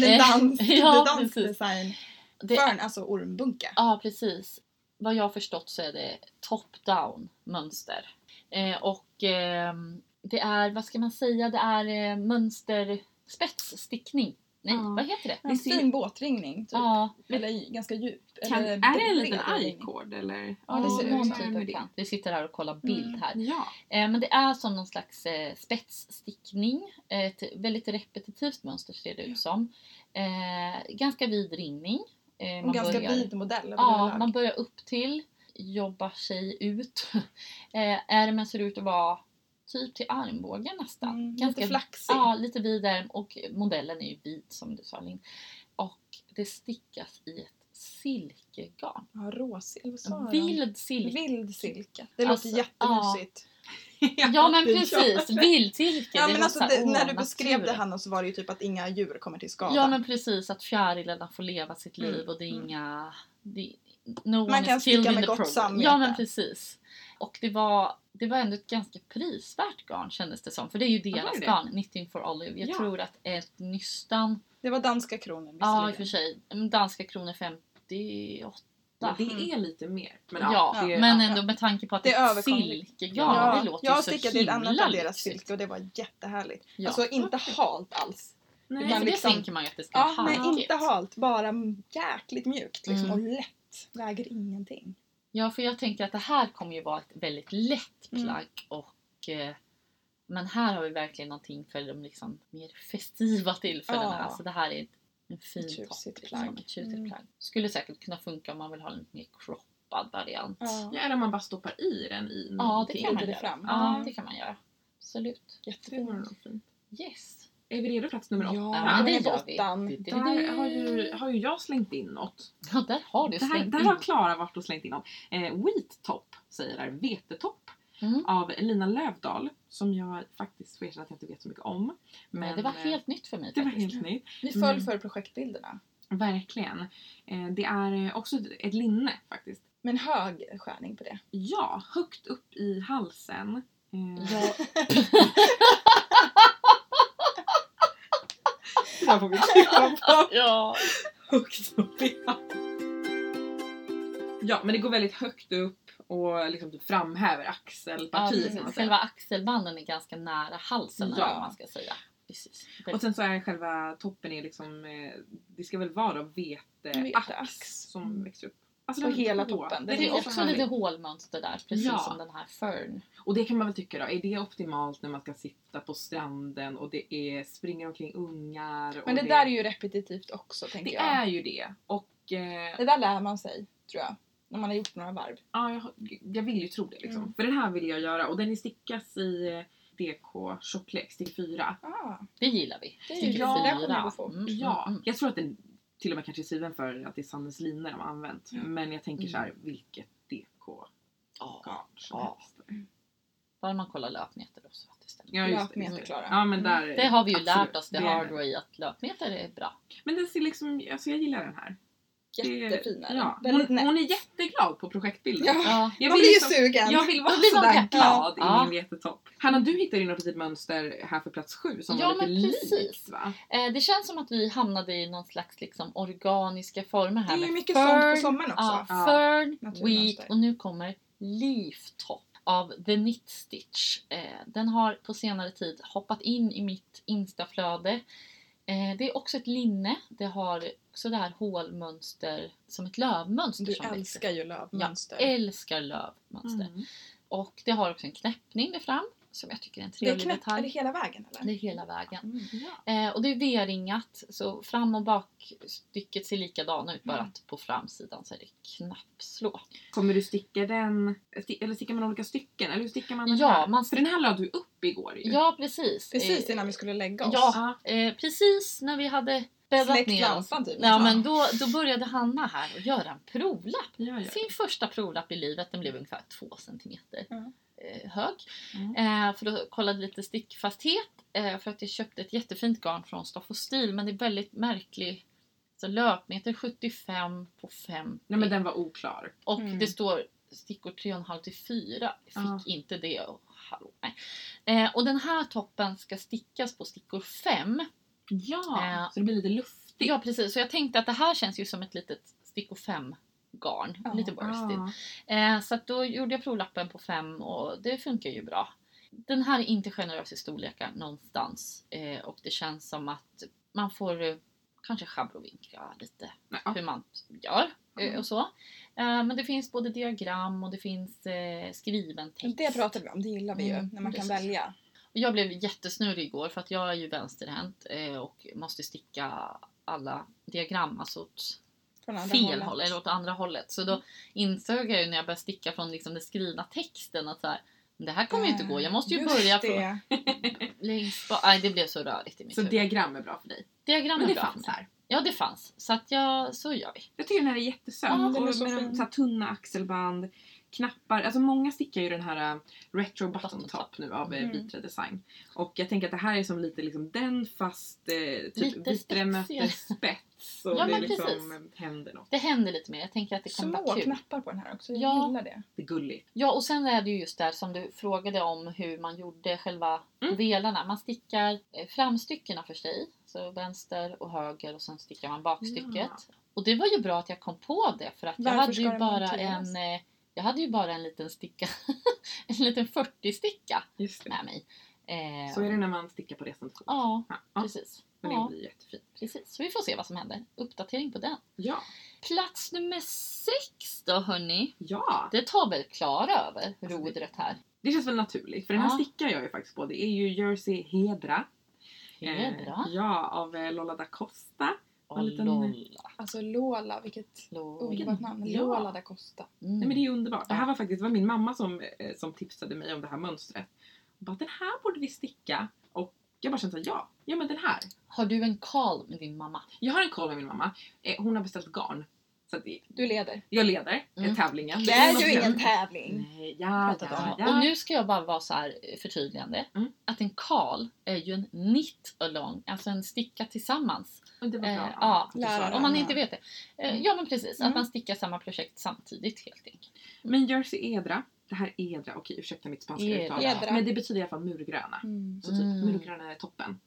Det dans, Eh, det ja, dansk design. Det, Fern, alltså ormbunke. Ja, precis. Vad jag har förstått så är det top-down mönster. Eh, och ehm, det är, vad ska man säga, det är eh, mönster spetsstickning. Nej, Ja. vad heter det? En Det ser- fin båtringning. Typ. Ja, Eller ganska djup. Kan, eller är det en liten eller? Ja, det ser ut någon som typ av. Vi sitter här och kollar bild Mm. här. Ja. Eh, men det är som någon slags eh, spetsstickning. Ett väldigt repetitivt mönster ser det ut som. Eh, ganska vid ringning. Eh, Och ganska börjar- vid modell. Ja, man börjar upp till, jobbar sig ut. Eh, ärmen ser ut att vara typ till armbågen nästan. Mm, Ganska, lite flaxig. Ja, lite vid ärm och modellen är ju vit som du sa Linn. Och det stickas i ett silkegarn. Ja, råsilke. Vild silke. Vild silke. Det Alltså, låter jättemysigt. Ja men det gör precis, vildsilke. Ja, men alltså, det, när du beskrev det. Hanna så var det ju typ att inga djur kommer till skada. Ja men precis, att fjärilarna får leva sitt liv Mm, och det är mm. inga... Det, no Man kan sticka med the gott samvete. Ja men precis. och det var, det var ändå ett ganska prisvärt garn kändes det som. För det är ju deras det? garn, Knitting for Olive. Jag Ja. tror att ett nystan, Det var danska kronor ja i och visserligen. för sig, danska kronor 58. Ja, det är lite mer. Men Ja, det, men ja. ändå med tanke på att Det det är är ett silkegarn, det låter jag ju så stickade ett annat av deras silke och det var jättehärligt. Ja. Alltså inte halt alls. Nej, man för det liksom- tänker man ju att det ska Ja, vara nej inte halt. Bara jäkligt mjukt liksom, Mm. och lätt. Väger ingenting. Ja, för jag tänker att det här kommer ju vara ett väldigt lätt Mm. plagg och eh, men här har vi verkligen någonting för de liksom mer festiva tillfällena. Ja. Alltså det här är ett, en fin Ett topp. tjusigt Liksom, plagg. tjusigt Mm. plagg. Skulle säkert kunna funka om man vill ha en lite mer croppad variant. Ja. Ja, eller om man bara stoppar i den i Ja, det någonting. kan man det göra. fram. Ja, det kan man göra. Absolut. Jättefint. nog fint. Yes. Är vi redo plats nummer åtta? Ja, det är åttan. Där har ju, har ju jag slängt in något. Ja, där har du Där, slängt där in. har Klara varit och slängt in något. Eh, Wheat Top säger där, vetetopp. Mm. Av Lina Lövdahl. Som jag faktiskt får erkänna att jag inte vet så mycket om. Men det var eh, helt nytt för mig det var faktiskt. helt nytt. Vi föll Mm. för projektbilderna. Verkligen. Eh, det är eh, också ett- ett linne faktiskt. Men hög skärning på det. Ja, högt upp i halsen. Eh, Ja, Där får vi klippa på. ja. högt upp i. Ja, men det går väldigt högt upp och liksom typ framhäver Ja, axelpartiet. säga. Själva axelbanden är ganska nära halsen Ja. man ska säga. Precis. Och sen så är själva toppen är liksom, eh, det ska väl vara veteax Veteax. som Mm. växer upp. Alltså På den är hela toppen. det Den är är så också härligt. lite hålmönster där, precis Ja. som den här fern. Och det kan man väl tycka då, är det optimalt när man ska sitta på stranden och det är, springer omkring ungar? Och Men det där är ju repetitivt också tänker Det jag. är ju det. Och eh, Det där lär man sig, tror jag. När man har gjort några varv. ja, jag, jag vill ju tro det liksom. Mm. För den här vill jag göra och den är stickas i DK tjocklek, stick 4. Ah, Det gillar vi. Det är Stick ju- ja, det. Mm, Ja, mm, mm. jag tror att den till och med kanske skriven för att det är Sandnes linor de har använt. Mm. Men jag tänker Mm. så här, vilket DK Ja, garn som helst. bara man kollar löpmeter då så att det stämmer. Ja, det. löpmeter Klara. Ja men där, Det har vi ju absolut. lärt oss Det- hard way att löpmeter är bra. Men den ser liksom, alltså jag gillar den här. Det- Jättefin är den. Ja. Hon, hon är jätteglad på projektbilden. Ja. Ja, Jag man vill blir ju liksom- sugen. Jag vill vara sådär glad Ja. i min vetetopp. Hanna, du hittade ju något litet mönster här för plats sju som Ja, var lite men precis. likt va? Eh, det känns som att vi hamnade i någon slags liksom, organiska former Det här är ju mycket fern, sånt på sommaren också. Ja, fern, wheat och nu kommer leaf top av The Knit Stitch. Eh, den har på senare tid hoppat in i mitt instaflöde. Eh, det är också ett linne. Det har också det här hålmönster som ett lövmönster. Du som växer. älskar ju lövmönster. Jag älskar lövmönster. Mm. Och det har också en knäppning där fram som jag tycker är en det är trevlig knäppt, är det detalj. hela vägen eller? Det är hela vägen. Mm. Ja. Eh, och det är V-ringat så fram och bakstycket ser likadana ut bara Mm. att på framsidan så är det knappslå. Kommer du sticka den, sti- eller stickar man olika stycken? Eller hur stickar man den Ja, här? man För den här la du upp igår ju. Ja precis. Precis Eh, innan vi skulle lägga oss. Ja, eh, precis när vi hade bäddat Släckt ner lampan typ. Ja men då, då började Hanna här och göra en provlapp. Ja, ja. Sin första provlapp i livet, den blev ungefär två centimeter Mm. hög. Mm. Eh, för då kollade lite stickfasthet. Eh, för att jag köpte ett jättefint garn från Stoff och Stil men det är väldigt märklig så löpmeter 75 på 50. Nej men den var oklar. Och Mm. det står stickor 3,5 till 4. Jag fick Ja. inte det. Och, hallå, nej. Eh, och den här toppen ska stickas på stickor 5. Ja, Eh, så det blir lite luftigt. Ja precis, så jag tänkte att det här känns ju som ett litet stickor 5 garn. Ja. Lite worsted. Ja. Eh, så då gjorde jag provlappen på 5 och det funkar ju bra. Den här är inte generös i storlekar någonstans. Eh, och det känns som att man får eh, kanske schablovinka lite Ja. hur man gör eh, Mm. och så. Eh, men det finns både diagram och det finns skriven text. Det pratade vi om, det gillar vi ju. Mm, när man kan precis. välja. Jag blev jättesnurrig igår för att jag är ju vänsterhänt eh, och måste sticka alla diagram alltså åt fel hållet. håll eller åt andra hållet. Så då insåg jag ju när jag började sticka från liksom den skrivna texten att så här, "Men det här kommer ju inte gå. Jag måste ju Just börja från det. längst bak. Nej, det blev så rörigt i mitt Så huvud. diagram är bra för dig. Diagram Men är det bra fanns här. Ja, det fanns. Så att jag, så gör vi. Jag tycker den här är jättesöt. Ja, den är så med så tunna axelband. Knappar. Alltså många stickar ju den här äh, retro button top nu av Mm. mm. Vitra Design. Och jag tänker att det här är som lite liksom den fast eh, typ Lite Vitre möter spets. Och Ja, det liksom precis. händer något. Det händer lite mer. Jag tänker att det kan Små vara kul. knappar på den här också. Jag Ja. gillar det. Det är gulligt. Ja, och sen är det ju just där som du frågade om hur man gjorde själva Mm. delarna. Man stickar eh, framstyckena för sig, så vänster och höger och sen stickar man bakstycket. Ja. Och det var ju bra att jag kom på det för att jag Varför hade ska ju bara en eh, jag hade ju bara en liten sticka, en liten 40-sticka Just det. med mig. Eh, Så är det när man stickar på resan till fot. Ja, Ja, precis. men det Ja, blir jättefint. precis. Så vi får se vad som händer. Uppdatering på den. Ja. Plats nummer sex då hörni. ja, Det tar väl Klara över Alltså, det- rodret här. det känns väl naturligt. För den här Ja. stickar jag ju faktiskt på. Det är ju Jersey Hedra. Hedra. Eh, ja, av eh, Lola da Costa. Och en liten- Lolla. Alltså Lola, vilket Lola. underbart namn. Ja. Lola da Costa. Mm. Nej men det är underbart. Det här var faktiskt det var min mamma som, eh, som tipsade mig om det här mönstret. Hon bara den här borde vi sticka. Och jag bara kände såhär, ja, ja men den här. Har du en call med din mamma? Jag har en koll med min mamma. Eh, hon har beställt garn. Så att det- Du leder. jag leder Mm. eh, tävlingen. Det är ju ingen tävling. Nej, ja, ja, ja. Och nu ska jag bara vara så här eh, förtydligande. Mm. Att en call är ju en knit along, alltså en sticka tillsammans. Det var bra. Eh, ja. Lärare. Om man inte vet det. Eh, Mm. Ja men precis, Mm. att man stickar samma projekt samtidigt helt enkelt. Men Jersey Edra. Det här är Edra. Okej ursäkta mitt spanska uttal. Edra. Men det betyder i alla fall murgröna. Mm. Så typ Mm. murgröna är toppen.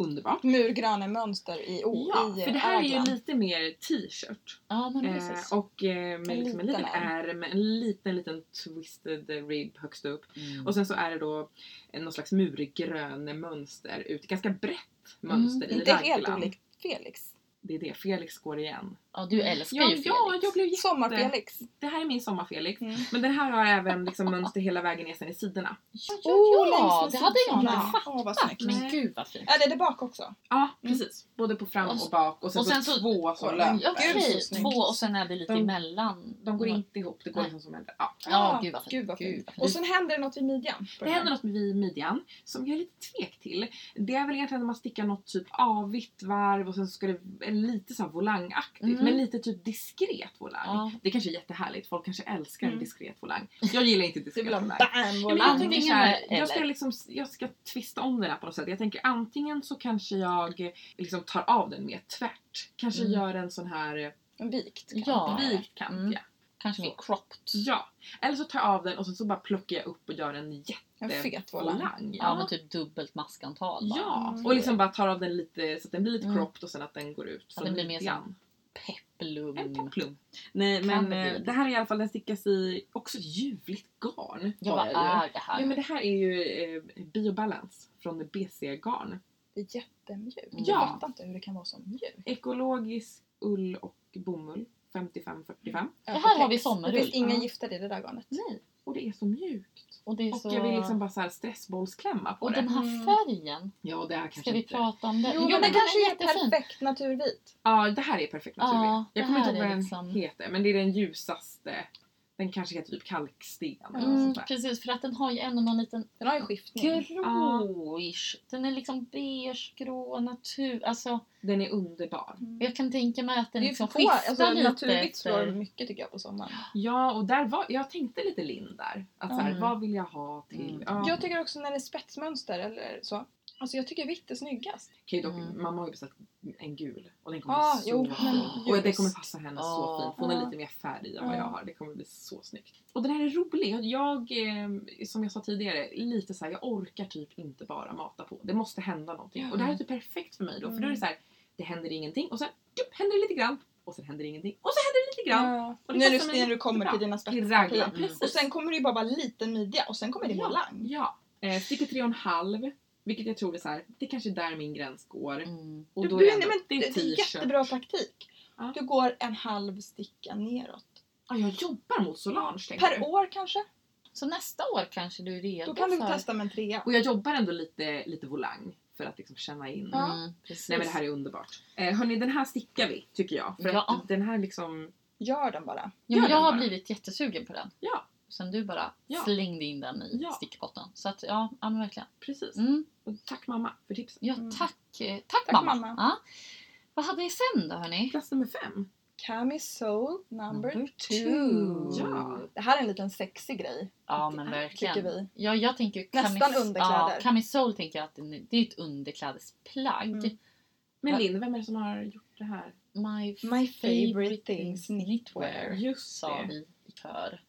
Underbart. Murgröna mönster i, o, Ja, i för det här är ädlan. ju lite mer t-shirt. Ja men precis. Eh, och eh, med En liksom en liten liten ärm. en liten liten twisted rib högst upp. Mm. Och sen så är det då en- någon slags murgrön mönster ut. Ganska brett mönster i Mm. Inte helt raglan. olikt Felix. Det är det, Felix går igen ja, du älskar Ja, ju Felix. ja jag blev jätte... Sommar-Felix. Det här är min sommar-Felix. Mm. Men den här har även liksom mönster hela vägen ner sen i sidorna. Ja, Oh, ja, längs det hade jag inte Åh, vad fattat. snyggt. Men gud vad fint. Ja, det är det bak också. Ja, Mm. precis. Både på fram Och bak och sen, och sen så, så- två Oj, löper. Ja, Gud, Okej, så snyggt. två och sen är det lite De- emellan. De går inte ihop, det går liksom som en... Ja. Ja, gud vad fint. Gud vad Gud fint. vad fint. Och sen händer det något i midjan. Det händer något vid midjan som jag är lite tvek till. Det är väl egentligen när man stickar något typ avigt varv och sen så ska det är lite så här volangaktigt Mm. Men lite typ diskret volang. Ja. Det kanske är jättehärligt, folk kanske älskar Mm. diskret volang. Jag gillar inte Du diskret vill ha volang. bam, Ja, men jag, volang. tänker här, jag, ska liksom, jag ska twista om den här på något sätt. Jag tänker antingen så kanske jag liksom tar av den mer tvärt. Kanske Mm. gör en sån här En vikt kant. Ja. vikt kant. Mm. Ja. Kanske mer cropped. ja. Eller så tar jag av den och sen så bara plockar jag upp och gör en En fet volang. jättevolang. Ja, men typ dubbelt maskantal. bara. Ja, Mm. och liksom bara tar av den lite så att den blir lite Mm. cropped och sen att den går ut Att den blir mer midjan. Peplum. En peplum. Nej men det eh, det här är i alla fall, den stickas i också ljuvligt garn. Ja, vad är det här? Ja men det här är ju eh, Biobalance från BC Garn. Det är jättemjukt. Ja. Jag fattar inte hur det kan vara så mjukt. Ekologisk ull och bomull 55-45. Det här har vi Det sommarull. finns inga gifter i det där garnet. Nej, och det är så mjukt. Och, det är Och så... jag vill liksom bara så här stressbollsklämma på och det. den här Mm. färgen. Ja, det här kanske Ska vi inte... prata om den? Jo, Jo, men det den kanske är jättefin. perfekt naturvit. Ja, det här är perfekt Ja, naturligt. det jag kommer inte ihåg vad den liksom- heter, men det är den ljusaste. Den kanske heter typ kalksten eller något Mm, sånt där. precis, för att den har ju ändå någon liten Den har ju skiftning. gråish. Den är liksom beige, grå, natur. Alltså, Den är underbar. Mm. jag kan tänka mig att den Det liksom på, skiftar alltså, lite naturvitt slår efter... mycket tycker jag på sommaren. Ja, och där var, jag tänkte lite Linn där. Att så här, Mm. vad vill jag ha till? Mm. Ja. Jag tycker också när det är spetsmönster eller så. Alltså jag tycker vitt är snyggast. Okej, dock, Mm. mamma har ju beställt en gul och den kommer Ah, bli så jo, men Och det ljus. kommer passa henne så Ah. fint. för Hon Ja. lite mer färg än vad Ja. jag har. Det kommer bli så snyggt. Och den här är rolig. Jag, eh, som jag sa tidigare, lite så här, jag orkar typ inte bara mata på. Det måste hända någonting. Ja. Och det här är typ perfekt för mig då. För då är det Mm. så här, det händer ingenting och sen jup, händer det lite grann. Och sen händer det ingenting. Och så händer det lite grann. Ja. Och det När, du, när du kommer jättebra. till dina spetspartier. Precis. Och sen kommer det ju bara vara liten midja och sen kommer det Ja. volang. Ja. Eh, sticker tre och en halv. Vilket jag tror är så här, det kanske är där min gräns går. Mm. Och Du, då du, är nej, det, men, det är det är jättebra taktik. Ja. Du går en halv sticka neråt. Ja, jag jobbar mot Solange tänker Per du. år kanske? Så nästa år kanske du är redo Då kan du för... testa med en trea. Och jag jobbar ändå lite, lite volang för att liksom känna in. Ja. Mm, precis. Nej men det här är underbart. Eh, hörni, den här stickar vi tycker jag. För Ja. att den här liksom... Gör den bara. ja, gör men jag den har bara. blivit jättesugen på den. Ja, Sen du bara Ja. slängde in den i Ja. stickpotten. Så att ja, ja men verkligen. precis. Mm. Och tack mamma för tipsen. Ja, Mm. tack, eh, tack, Tack, mamma. mamma. Ja. Vad hade vi sen då hörni? Plats nummer fem. Camisole number, Number two. two. Ja. Det här är en liten sexig grej. Ja men verkligen. Tycker vi. Ja, jag tänker Nästan underkläder. Ja, camisole tänker jag att det är ett underklädesplagg. Mm. Men Linn, vem är det som har gjort det här? My, My favorite things knitwear. Just sa det. vi i kör.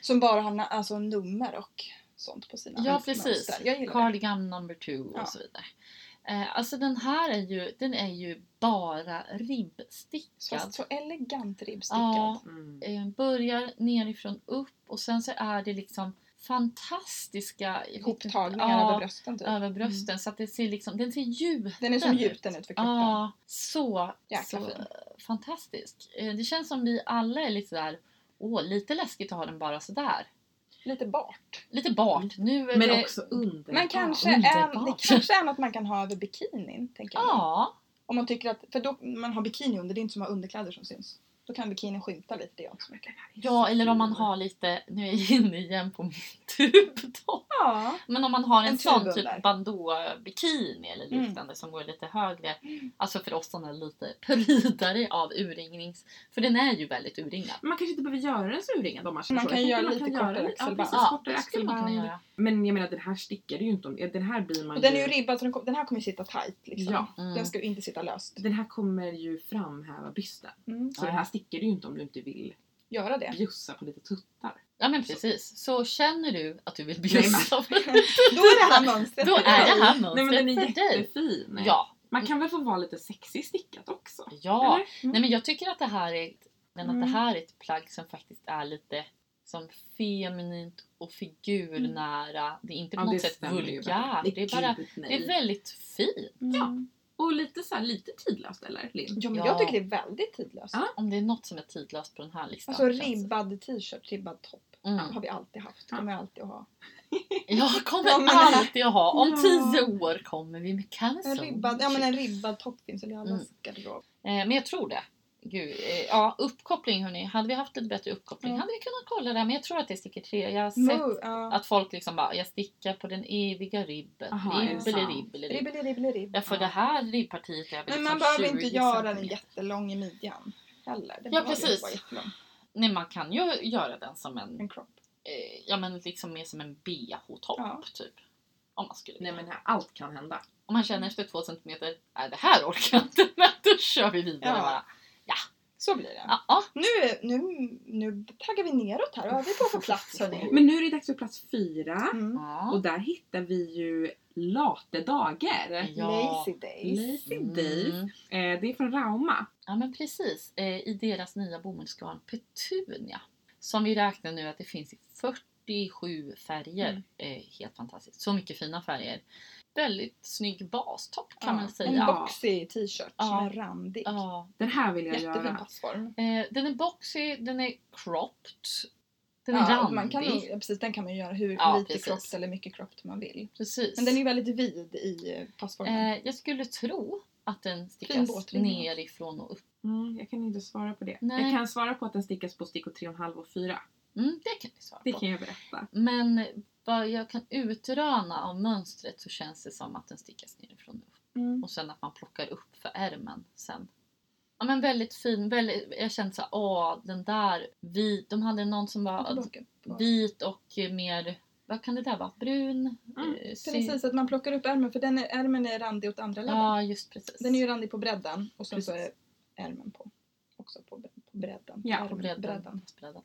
Som bara har alltså, nummer och sånt på sina Ja precis. Cardigan number two Ja. och så vidare. Eh, alltså den här är ju, den är ju bara ribbstickad. Fast så elegant ribbstickad. Ja, Mm. eh, börjar nerifrån upp och sen så är det liksom fantastiska Ihoptagningar Ja, över brösten typ. över brösten så att det ser liksom, den ser gjuten Den är som ut. gjuten ut för kroppen. Ja, så, Jäkla så fin. fantastisk. Eh, Det känns som vi alla är lite där, åh lite läskigt att ha den bara sådär. Lite bart. Lite bart. Nu är Men det... också under. Men kanske underbart. en, det kanske är något man kan ha över bikinin. Tänker jag. Ja, Om man tycker att, för då man har bikini under, det är inte som att ha underkläder som syns. Då kan bikinin skymta lite, det gör inte så mycket. ja, eller om man har lite, nu är jag inne igen på min tubtopp. Ja. Men om man har en, En sån tub typ bandå-bikini eller Mm. liknande som går lite högre. Alltså för oss som är lite prydare av urringnings... För den är ju väldigt urringad. Man kanske inte behöver göra den så urringad om man Man så. kan Jag göra lite man kortare axelband. Ja, precis, Ja, kortare man axelband. göra. Men jag menar den här stickar ju inte om. Den här blir man Och den är ju ribbad så den, kom- den här kommer ju sitta tight liksom. Ja. Mm. Den ska ju inte sitta löst. Den här kommer ju framhäva bysten. Mm. Så Ja. den här stickar du ju inte om du inte vill Göra det. bjussa på lite tuttar. Ja men precis. Så känner du att du vill Nej, bjussa Då är det här mönstret Då är det här Nej men mönstret den är jättefin. Ja, Man kan väl få vara lite sexig stickat också? ja. Mm. Nej men jag tycker att det här är, men att Mm. det här är ett plagg som faktiskt är lite som feminint och figurnära. Det är inte på Ja, något sätt vulgärt. Det är bara, Gud, nej. det är väldigt fint. Mm. Och lite så här, lite tidlöst eller Linn? Ja men Ja. jag tycker det är väldigt tidlöst. Ja. Om det är något som är tidlöst på den här listan. Alltså känns det. ribbad t-shirt, ribbad topp. Mm. Har vi alltid haft. Kommer jag alltid att ha. Jag kommer Ja, men- alltid att ha. Om Ja. tio år kommer vi med En ribbad, ja men en ribbad topp finns väl i allas Mm. garderob. Eh, men jag tror det. Gud, eh, ja, uppkoppling hörni. Hade vi haft lite bättre uppkoppling Ja. hade vi kunnat kolla det. Men jag tror att det är sticker tre. Jag har sett Mo, ja. att folk liksom bara, jag stickar på den eviga ribben. Aha, ribbeli, ribbeli, ribb. Ribbeli, ribbeli, ribb. Ja, för det här ribbpartiet är väl Men liksom man behöver inte 20 göra den jättelång i midjan. Heller. Det Ja, precis. Nej, man kan ju göra den som en, En crop. eh, ja men liksom mer som en bh-topp Ja. typ. Om man skulle Nej men här, allt kan hända. Om man känner efter två centimeter, nej det här orkar jag inte men då kör vi vidare Ja. bara. Så blir det. Ja. Nu, nu, nu taggar vi neråt här. Vad har vi på för plats hörni? Men nu är det dags för plats fyra. Mm. Och där hittar vi ju Latedagar. Ja. Lazy days. Lazy Days. Mm. Eh, det är från Rauma. Ja men precis, eh, i deras nya bomullsgarn Petunia. Som vi räknar nu att det finns i 47 färger. Mm. Eh, helt fantastiskt. Så mycket fina färger. Väldigt snygg bastopp kan Ja, man En säga. boxy t-shirt Ja. som är randig. Ja. Den här vill jag Jättefin göra. passform. Eh, den är boxy, den är cropped. Den är Ja, randig. man kan precis, den kan man ju göra hur Ja, lite cropped eller mycket cropped man vill. Precis. Men den är väldigt vid i passformen. eh, jag skulle tro att den stickas nerifrån och upp. Mm, jag kan inte svara på det. Nej. Jag kan svara på att den stickas på stickor 3,5 och 4. Mm, det kan vi svara Det på. kan jag berätta. Men vad jag kan utröna av mönstret så känns det som att den stickas nerifrån och upp. Mm. Och sen att man plockar upp för ärmen sen. Ja men väldigt fin. Väldigt, jag kände såhär, åh den där vit. De hade någon som var vit och mer, vad kan det där vara? Brun? Mm, Precis, att man plockar upp ärmen för den är, ärmen är randig åt andra ledden. Ja just precis. Den är ju randig på bredden och sen så Precis. är ärmen på. Också på, på bredden. Ja, på bredden. bredden. bredden.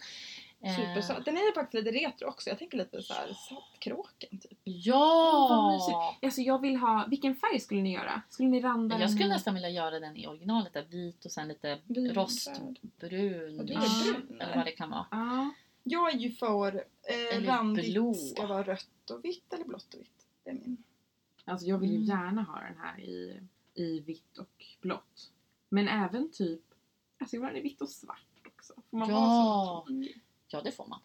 Supersöt. Eh, Den är ju faktiskt lite retro också. Jag tänker lite så här saltkråken typ. Ja! Alltså jag vill ha, vilken färg skulle ni göra? Skulle ni randa Jag skulle nästan vilja göra den i originalet där vit och sen lite rostbrun. Och du är brun, Eller vad det kan vara. Ja. Jag är ju för eh, randigt blå. ska vara rött och vitt eller blått och vitt. Det är min. Alltså jag vill ju Mm. gärna ha den här i, i vitt och blått. Men även typ, alltså jag vill ha den i vitt och svart också. Får man Ja. vara så tråkig? Ja det får man.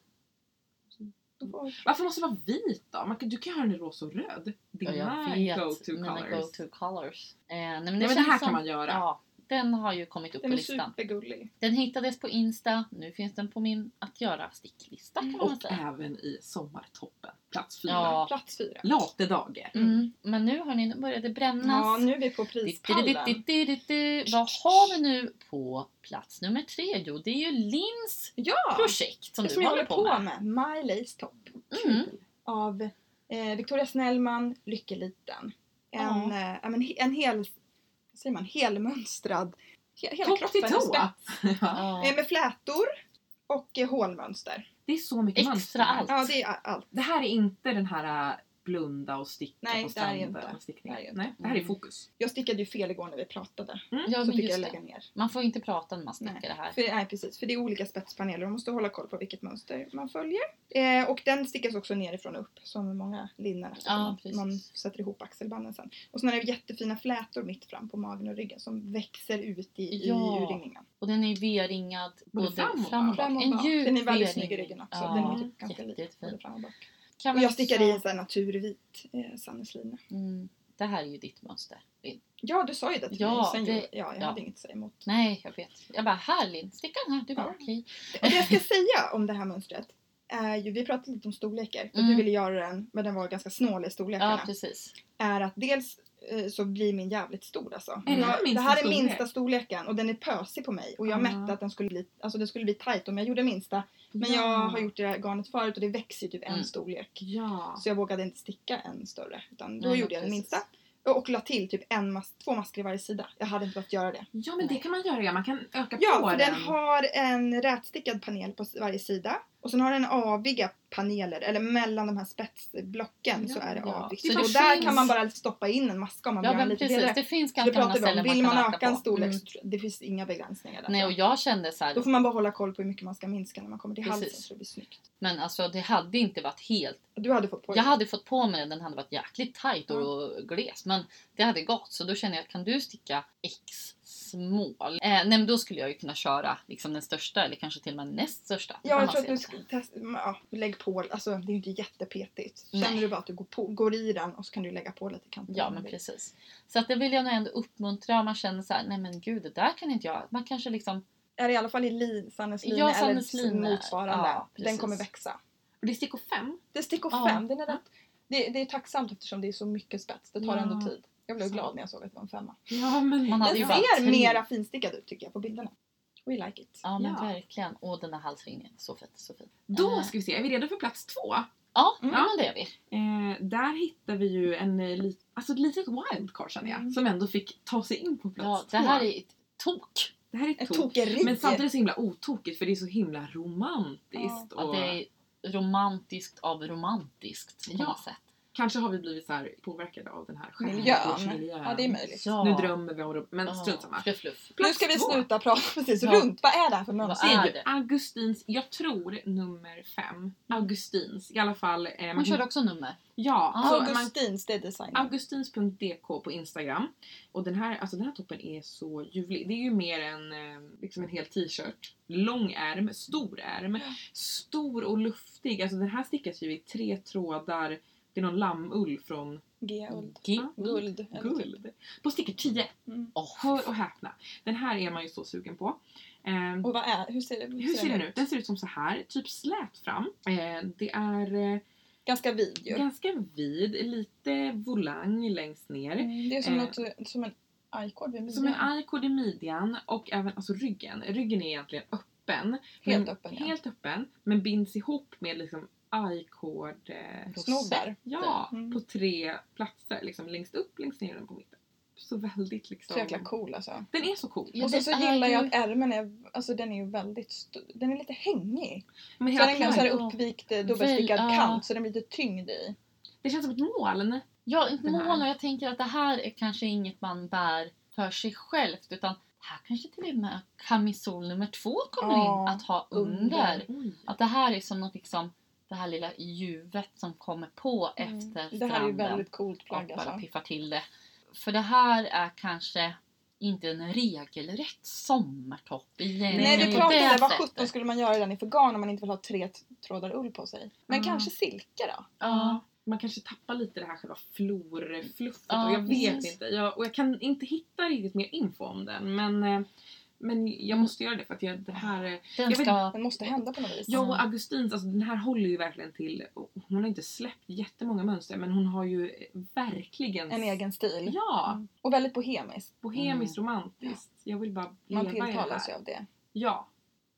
Varför måste det vara vit då? Man kan, du kan ha den i rosa och röd. Ja, Dina jag vet go-to mina colors. go-to colors. Eh, nej, men Nej, men det här som- kan man göra. Ja, den har ju kommit upp Den på är listan. supergullig. Den hittades på Insta, nu finns den på min att göra-sticklista kan man Och säga. även i sommartoppen. Plats fyra. Ja. Plats fyra. Late dagar. Mm. Men nu har ni, nu börjar det Ja, brännas. nu är vi på prispallen. Vad har vi nu på plats nummer tre? Jo, det är ju Lins Ja! projekt som som du jag håller på med. med. My Lace Top. Mm. Av eh, Victoria Snellman, Lyckeliten. En, eh, ja, men, he- en hel, säger man, helmönstrad, he, hela Topp till kroppen är tå. Ja. Eh, med flätor och eh, hålmönster. Det är så mycket Extra mönster allt. Ja, det är allt. Det här är inte den här äh, blunda och sticka Nej, på det är stranden. inte. och stickningen. Det är inte. Nej, det här är Mm. fokus. Jag stickade ju fel igår när vi pratade. Ja, så fick jag det. lägga ner. Man får inte prata när man Nej. stickar det här. För, nej, precis. För det är olika spetspaneler och man måste hålla koll på vilket mönster man följer. Eh, och den stickas också nerifrån och upp som många linnen Ja, man, precis. man sätter ihop axelbanden sen. Och sen är det jättefina flätor mitt fram på magen och ryggen som växer ut i, Ja. i urringningen. Och den är V-ringad Både både fram och fram och bak. Fram och En bak. djup Den är väldigt snygg i ryggen också. Ja, Den är typ ganska lik jättefin. både fram och bak. Kan Och jag stickade i också- en sån här naturvit eh, Sannesline. Mm, det här är ju ditt mönster. Linn. Ja, du sa ju det till Ja, mig. Sen det- ja, jag ja. hade inget att säga emot. Nej, jag vet. Jag bara, här Linn, sticka den här. Du bara, Ja. okej. Och det jag ska säga om det här mönstret är ju, vi pratade lite om storlekar, för Mm. du ville göra den men den var ganska snål i storlekarna. Ja, precis. är att dels så blir min jävligt stor alltså. Här Jag- det här är storlek? minsta storleken och den är pösig på mig. Och jag Ah. mätte att den skulle bli, alltså det skulle bli tight om jag gjorde minsta. Men Ja. jag har gjort det här garnet förut och det växer ju typ en Mm. storlek. Ja. Så jag vågade inte sticka en större. Utan då Nej, gjorde jag den minsta. Och, la till typ en mas- två masker i varje sida. Jag hade inte behövt göra det. ja, men det kan man göra. Ja. Man kan öka Ja, på för den. den har en rätstickad panel på varje sida. Och sen har den aviga paneler, eller mellan de här spetsblocken så Ja, är det ja. Så det och där finns- kan man bara stoppa in en maska om man Ja, vill ha lite precis. Det finns Så det ganska många ställen man Vill man öka en storlek Mm. så det finns inga begränsningar där. Nej, och jag kände så här, Då får man bara hålla koll på hur mycket man ska minska när man kommer till halsen Precis. så det blir snyggt. men alltså det hade inte varit helt... Du hade fått på dig Jag hade fått på mig den, den hade varit jäkligt tight och gles. Men det hade gått. Så då känner jag, kan du sticka X small? Eh, nej men då skulle jag ju kunna köra liksom den största eller kanske till och med näst största. Ja, jag tror att du ska testa, ja, lägg på, alltså det är ju inte jättepetigt. Nej. Känner du bara att du går, på, går i den och så kan du lägga på lite kanter. Ja om men precis. Så att det vill jag nog ändå uppmuntra. Man känner så här, nej men gud det där kan inte jag. Man kanske liksom, Är det i alla fall i lin, Sannesline Ja, eller Sannesline. motsvarande. Ja, den kommer växa. Och det är stickor fem. Det är stickor Ja. fem. Den är rätt, det, det är tacksamt eftersom det är så mycket spets. Det tar Ja. ändå tid. Jag blev Så. glad när jag såg att det var en femma. Ja, men Man hade Den ju bara ser tre. mera finstickad ut tycker jag på bilderna. We like it. ja men Ja. verkligen. Och den där halsringen, så fett, så fin. Då Eh, ska vi se, är vi redo för plats två? Ja, Mm. ja men det är vi. Eh, där hittar vi ju en, eh, alltså ett litet wildcard känner jag. Mm. Som ändå fick ta sig in på plats Ja, det två. här är ett tok. det här är Ett ett tok. tokeri. Men samtidigt så himla otokigt för det är så himla romantiskt. Ja, och det är romantiskt av romantiskt på Ja. något sätt. Kanske har vi blivit så här påverkade av den här Miljön. Ja, det är möjligt. Ja. Nu drömmer vi om det, men strunt samma. Fluff, fluff. Nu ska vi sluta prata precis Ja. runt. Vad är det här för mönster? Augustins, jag tror nummer fem. Augustins i alla fall. Eh, man Hon kan- körde också nummer. Ja, Ah, så man, Augustins, det är designen. Augustins.dk på Instagram. Och den här, alltså den här toppen är så ljuvlig. Det är ju mer en, eh, liksom en hel t-shirt. Lång ärm, stor ärm. Stor och luftig. Alltså den här stickas ju i tre trådar. Det är någon lammull från G-uld. G. Ja. Guld. typ. guld. På stickor 10. Mm. Åh, Hör och häpna. Den här är man ju så sugen på. Eh, Och vad är, hur ser, hur ser den ut? Den ser ut som så här, typ slät fram. Eh, det är eh, Ganska vid ju. ganska vid, lite volang längst ner. Mm, Det är som, Eh. något, som en i-cord vid midjan. Som en i-cord i midjan och även alltså ryggen. Ryggen är egentligen öppen. Helt men, öppen, ja. Helt öppen. Men binds ihop med liksom i-cord eh, Snoddar. Ja, Mm. på tre platser. Liksom längst upp, längst ner och på mitten. Så väldigt liksom... Så jäkla cool alltså. Den är så cool. Ja, och så, så gillar jag att ärmen är, alltså den är ju väldigt, st- den är lite hängig. Men Så den är så här klänningen- uppvikt eh, dubbelstickad ja. kant så den blir lite tyngd i. det känns som ett moln. Ja, ett mål och jag tänker att det här är kanske inget man bär för sig självt utan här kanske till och med kamisol nummer två kommer Ja, in att ha under. under. Att det här är som något liksom det här lilla ljuvet som kommer på Mm. efter Det här är ju stranden väldigt coolt och plagg bara alltså. piffar till det. För det här är kanske inte en regelrätt sommartopp egentligen. Nej, Nej, du pratade, det vad sjutton skulle man göra den i för garn om man inte vill ha tre trådar ull på sig? Men Ja. kanske silke då? Ja. man kanske tappar lite det här själva florfluffet Ja, och jag vet precis. inte. Jag, och jag kan inte hitta riktigt mer info om den men, eh, men jag måste göra det för att jag, det här... eh, Den Jag vet ska... Den måste hända på något vis. Jag och Augustins, alltså den här håller ju verkligen till. Hon har inte släppt jättemånga mönster men hon har ju verkligen... En egen stil. Ja! Och väldigt bohemiskt. Bohemiskt romantiskt. Jag vill bara Man leva det tilltalas ju av det. Ja.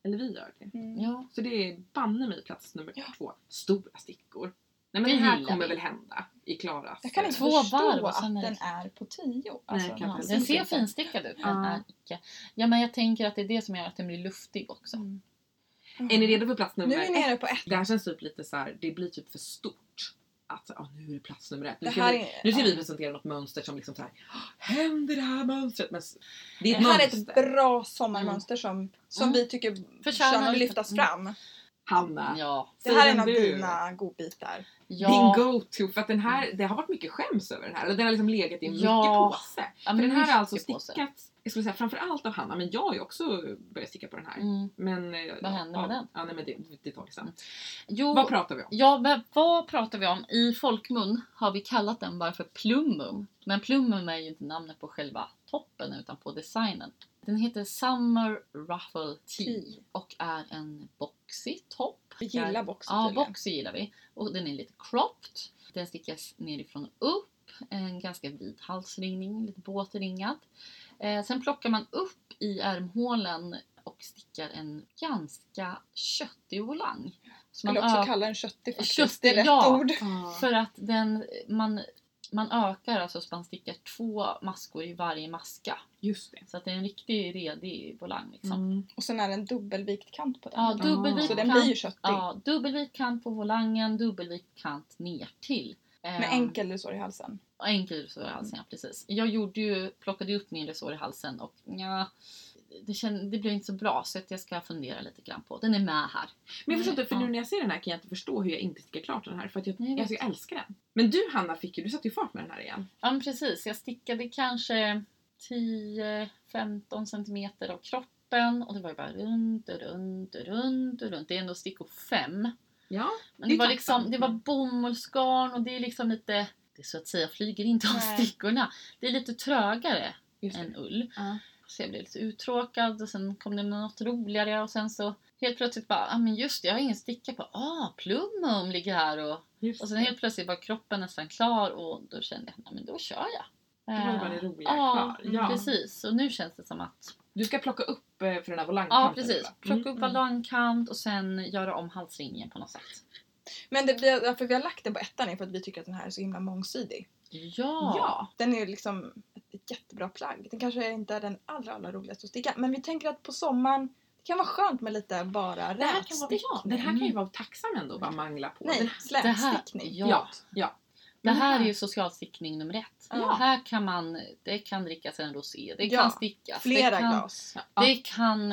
Eller vi gör det. Mm. Ja. Så det är banne mig plats nummer Ja. två. Stora stickor. Nej men Det det här kommer vi. väl hända i Klaras... Jag kan inte Två förstå varv och att sen är det- den är på tio. Alltså, Ja, precis den ser finstickad ut men Ja. är icke. Ja men jag tänker att det är det som gör att den blir luftig också. Mm. Är ni redo för plats nummer Nu är ni på ett. Det här känns typ lite så här, det blir typ för stort. Att ja, nu är det plats nummer ett. Nu Det ska, här vi, är- nu ska vi ja. presentera något mönster som liksom så här. Händer det här mönstret? Men det är Det ett här är mönster. ett bra sommarmönster som, som Mm. vi tycker Förtjänar att lyftas mm. fram. Hanna, Ja. Det här är en av du. dina godbitar. ja. din go-to. För att den här, det har varit mycket skäms över den här. Eller Den har liksom legat i en Ja. mycket påse. Ja, För men den här är alltså stickats, jag skulle säga framförallt av Hanna, men jag har ju också börjat sticka på den här. Mm. Men, eh, Vad händer med ja, den? Ja, nej, men det, det tar vi sen. Jo, Vad pratar vi om? Ja, men vad pratar vi om? I folkmun har vi kallat den bara för plummum. Men plummum är ju inte namnet på själva toppen utan på designen. Den heter Summer Ruffle Tea och är en boxy topp. Vi gillar boxy Ja, tydligen. boxy gillar vi. Och den är lite cropped. Den stickas nerifrån och upp. En ganska vid halsringning, lite båtringad. Eh, sen plockar man upp i ärmhålen och stickar en ganska köttig volang. Så Skulle också kalla den köttig faktiskt. Köttig, det är rätt ja. ord. för att den, man, man ökar alltså så man stickar två maskor i varje maska. Just det. Så att det är en riktig redig volang liksom. Mm. Och sen är det en dubbelvikt kant på den. Ja, dubbelvikt Så den kant. blir ju köttig. Ja, dubbelvit kant på volangen, dubbelvit kant ner till. Med Ehm, enkel resår i halsen. och enkel resår i halsen, ja precis. Jag gjorde ju, plockade upp min resår i halsen och ja, det, känd, det blev inte så bra så att jag ska fundera lite grann på. Den är med här. Men jag förstår inte, för Ja. nu när jag ser den här kan jag inte förstå hur jag inte stickar klart den här. För att jag, Nej, jag alltså, jag älskar den. Men du Hanna, fick ju, du satte ju fart med den här igen. Ja men precis, jag stickade kanske 10-15 centimeter av kroppen och det var ju bara runt och runt och runt och runt. Det är ändå stickor 5. Ja. Men Det det är var liksom, det var bomullsgarn och det är liksom lite, det så att säga flyger inte av stickorna. Det är lite trögare än ull. Ja. Så jag blev lite uttråkad och sen kom det något roligare och sen så helt plötsligt bara, ah men just det, jag har ingen sticka på. Ah, plummum ligger här och, Just och sen helt plötsligt var kroppen nästan klar och då kände jag, nej men då kör jag. Då var det bara det Eh, roliga ja, kvar. Ja. precis. Och nu känns det som att, Du ska plocka upp eh, för den här ja volangkanten. precis, va? plocka Mm, upp mm. ballongkant och sen göra om halsringen på något sätt. Men det därför vi har lagt den på ettan är för att vi tycker att den här är så himla mångsidig. Ja! Ja. Den är liksom ett, jättebra plagg. Den kanske inte är den allra, allra roligaste att sticka. Men vi tänker att på sommaren det kan vara skönt med lite bara Det här kan vara, rätstickning. ja, den här kan ju vara tacksam ändå att bara mangla på. Nej, Det slätstickning. ja. ja. ja. Det här är ju socialstickning nummer ett. Ja. Här kan man, det kan drickas en rosé, det Ja, kan stickas. Flera det kan, glas. Ja. Det kan,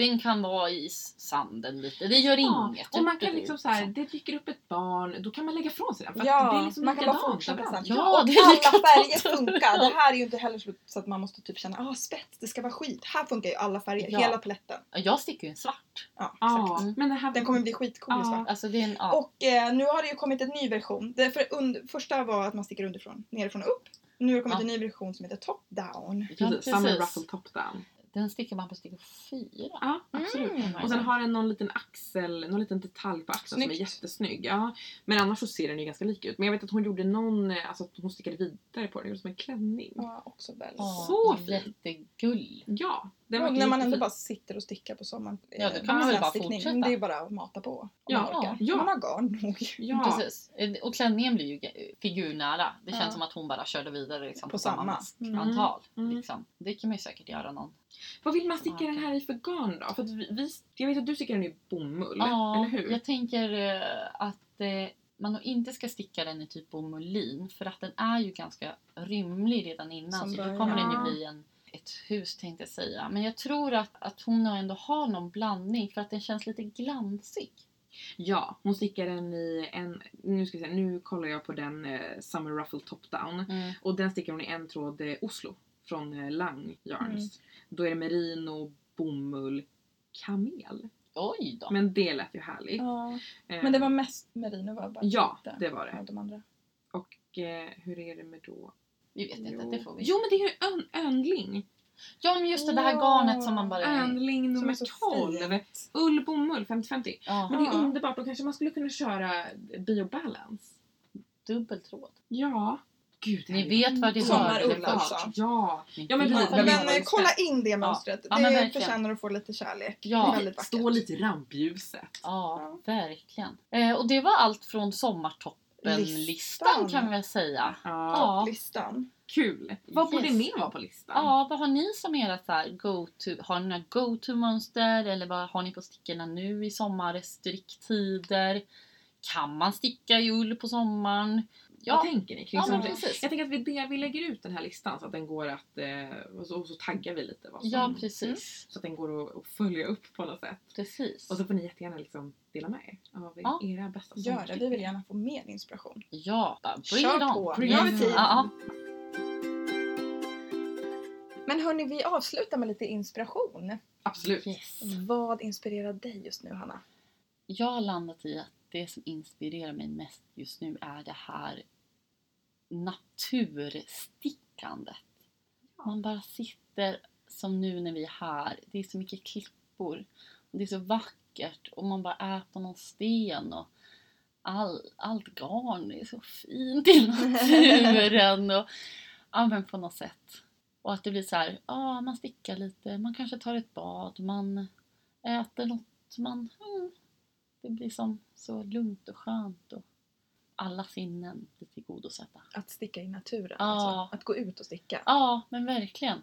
den kan vara i sanden lite, det gör Ja, inget. och man kan liksom så här, liksom. det dyker upp ett barn, då kan man lägga ifrån sig den. För att Ja, det är liksom man kan bara fortsätta sen. Ja, det är alla färger funkar. Det här är ju inte heller så- att man måste typ känna ah spets, det ska vara skit. Här funkar ju alla färger, Ja. hela paletten. Jag stickar ju en svart. Ja, exakt. Mm. men det här... Den kommer bli skitcool i Ja. svart. Alltså det är en, ja. Och eh, nu har det ju kommit en ny version. Det för und- första var att man stickar underifrån, nerifrån och upp. Nu har det kommit Ja. en ny version som heter top down. ja, Precis, Summer ruffle top down. Den stickar man på stickor fyra. Ja, absolut. Mm. Och sen har den någon liten axel, någon liten detalj på axeln som Snyggt. är jättesnygg. Ja. Men annars så ser den ju ganska lik ut. Men jag vet att hon gjorde någon, alltså att hon stickade vidare på den, gjorde som en klänning. Ja, också väldigt. Så fin. Jättegull. Ja, den Ja, när man ändå bara sitter och stickar på sommaren. Ja, då eh, kan man väl bara slätstickning. fortsätta. Det är bara att mata på. Om Ja, man orkar. ja. Man har garn nog. Ja, Precis. Eh, Och klänningen blir ju figurnära. Det känns Ja. som att hon bara körde vidare liksom, på, På samma samma. maskantal. Mm. Liksom. Det kan man ju säkert göra någon. Vad vill man sticka den här i för garn då? För att vi, vi, jag vet att du stickar den i bomull, Ja, eller hur? jag tänker eh, att eh, man nog inte ska sticka den i typ bomullin för att den är ju ganska rymlig redan innan Som så då kommer den ju bli en, ett hus tänkte jag säga. Men jag tror att, att hon ändå har någon blandning för att den känns lite glansig. Ja, hon stickar den i en, nu ska vi se, nu kollar jag på den eh, Summer Ruffle Top Down. Mm. Och den stickar hon i en tråd eh, Oslo från eh, Lang Yarns. Då är det merino, bomull, kamel. Oj då. Men det lät ju härligt. Ja. Eh, Men det var mest merino var bara Ja, lite det var det. av de andra. Och eh, hur är det med då? Vi vet inte, Jo. det får vi. Jo men det är ju ön, öndling. Ja men just det, det här Ja. garnet som man bara... Öndling Som nummer är så 12. fint. Ull bomull 50-50. Ja, Men det är Ja. underbart, då kanske man skulle kunna köra biobalance. dubbeltråd. Ja. Gud, det Ni är vet vad det Sommarull hör. eller alltså. vart. Ja. Ja, men precis, men Men eh, ju kolla in det mönstret. Ja, men det verkligen. förtjänar att få lite kärlek. Ja. Det är väldigt vackert. Stå lite i rampljuset. Ja, verkligen. Eh, och det var allt från sommartoppen-listan Listan. kan vi säga. Ja. Ja. Listan. Kul. Vad borde Yes. mer vara på listan? Ja, vad har ni som era så här go-to? Har ni några go-to-mönster eller vad har ni på stickorna nu i sommarstricktider? Kan man sticka i ull på sommaren? Vad Ja, tänker ni kring ja men sånt? precis. Jag tänker att vi, det, vi lägger ut den här listan så att den går att... Eh, och, så, och så taggar vi lite vad som... Ja, precis. Så att den går att, att följa upp på något sätt. Precis. Och så får ni jättegärna liksom dela med er av Ja. era bästa Gör det. Vi vill gärna få mer inspiration. Ja, bring Kör it on. på. Bring Nu har it on. Ja, Men hörni, vi avslutar med lite inspiration. Absolut. yes. Vad inspirerar dig just nu, Hanna? Jag har landat i att det som inspirerar mig mest just nu är det här naturstickandet. Man bara sitter som nu när vi är här. Det är så mycket klippor. Och det är så vackert och man bara är på någon sten och all, allt garn är så fint i naturen. Och, ja, men på något sätt. Och att det blir så här, ja man stickar lite, man kanske tar ett bad, man äter något, man... Mm, det blir som så lugnt och skönt och alla sinnen blir tillgodosedda. Att sticka i naturen. Ja. Alltså. Att gå ut och sticka. Ja, men verkligen.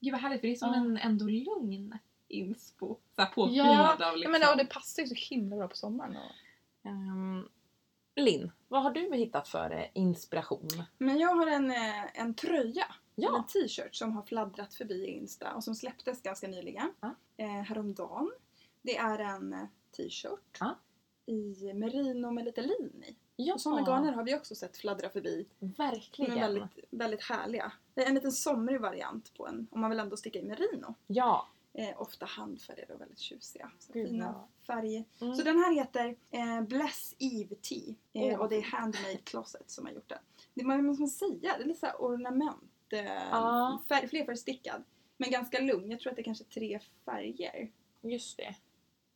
Gud vad härligt för det är som Ja. en ändå lugn inspo. Så här påskyndad Ja, av Ja, liksom. men, ja, det passar ju så himla bra på sommaren. Och... Ehm, Linn, vad har du hittat för eh, inspiration? Men jag har en, eh, en tröja, Ja. en t-shirt som har fladdrat förbi Insta och som släpptes ganska nyligen. Ja. Eh, häromdagen. Det är en t-shirt Ja. i merino med lite lin i. Ja, sådana garner har vi också sett fladdra förbi. De Verkligen. är väldigt, väldigt härliga. Det är en liten somrig variant på en, om man vill ändå sticka i merino. Ja. Eh, ofta handfärgade och väldigt tjusiga. Så Gud, fina ja. färger. Mm. Så den här heter eh, Bless Eve Tea. Eh, vad och det är. Handmade Closet som har gjort den. Det måste man säga? Det är lite så här ornament. Eh, Ja. färg, flerfärgstickad. Men ganska lugn. Jag tror att det är kanske tre färger. Just det.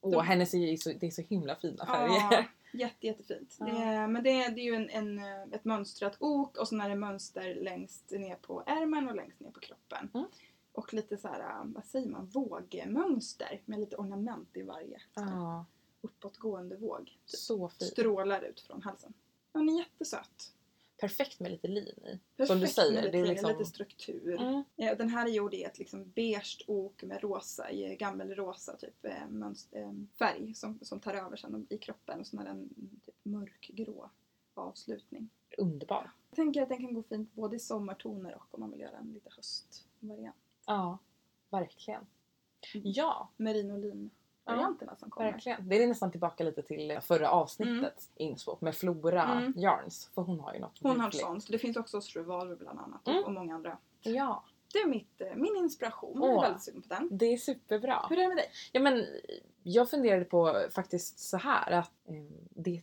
Åh, De- hennes är så, det är så himla fina färger. Ja, jätte, jättefint. Ja. Det är, men det är, det är ju en, en, eh, ett mönstrat ok och sen är det mönster längst ner på ärmen och längst ner på kroppen. Mm. Och lite så här, eh, vad säger man, vågmönster med lite ornament i varje. Ja, Uppåtgående våg. Typ. så fint. Strålar ut från halsen. Hon är jättesöt. Perfekt med lite lin i. Som Perfekt du säger. med lite, det är liksom... lite struktur. Mm. Ja, den här är gjord i ett liksom beige ok med rosa, i gammelrosa typ, eh, mönster, eh, färg som, som tar över sen i kroppen och så har den typ mörkgrå avslutning. Underbar. Jag tänker att den kan gå fint både i sommartoner och om man vill göra en lite höstvariant. Ja, verkligen. Ja, Merino-lin-varianterna som kommer. verkligen. Det är nästan tillbaka lite till förra avsnittets inspo med Flora Mm. Yarns. För hon har ju något Hon har verkligt. sånt. Det finns också hos Revolver bland annat och, Mm. och många andra. Ja, Det är mitt, eh, min inspiration. Jag är Åh. väldigt sugen på den. det är superbra. Hur är det med dig? Ja, men jag funderade på faktiskt så här att eh, det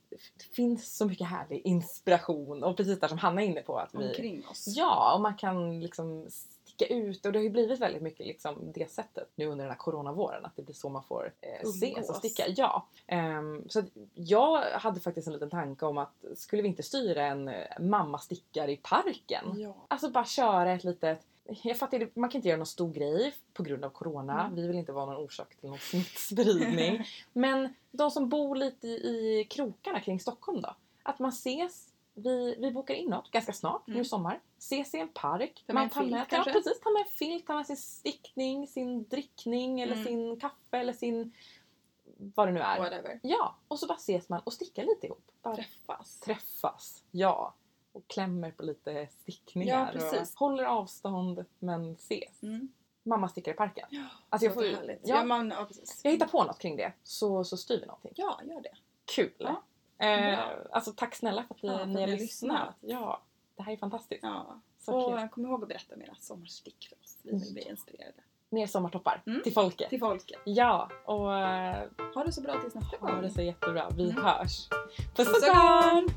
finns så mycket härlig inspiration och precis där som Hanna är inne på att vi... Omkring oss. Ja, och man kan liksom sticka ut och det har ju blivit väldigt mycket liksom det sättet nu under den här coronavåren att det blir så man får eh, ses och sticka. Ja. Ehm, så jag hade faktiskt en liten tanke om att skulle vi inte styra en eh, mamma stickar i parken? Ja. Alltså bara köra ett litet jag fattar, det, man kan inte göra någon stor grej på grund av corona. Mm. Vi vill inte vara någon orsak till någon smittspridning. Men de som bor lite i, i krokarna kring Stockholm då? Att man ses, vi, vi bokar in något ganska snart, Mm. nu i sommar. Ses i en park. Ta man tar med, ja, precis, ta med en filt, ta med sin stickning, sin drickning eller Mm. sin kaffe eller sin vad det nu är. Whatever. Ja, och så bara ses man och stickar lite ihop. Bara Träffas. träffas. Ja. Och klämmer på lite stickningar. Ja. Och håller avstånd men ses. Mm. Mamma stickar i parken. Ja, Alltså jag, får, ja, Ja, man, ja, jag hittar på något kring det så, så styr vi någonting. Ja, gör det. Kul! Ja. Eh. Alltså tack snälla för att ni, ja, för ni har lyssnat. Ja, det här är fantastiskt. Ja. Så och kul. Eh, kom ihåg att berätta om era sommarstick för oss. Vi vill bli mm. inspirerade. Mer sommartoppar mm. till folket. Till folket. Ja, och eh, ha det så bra tills nästa gång. Ha det så jättebra. Vi mm. hörs. Puss och kram!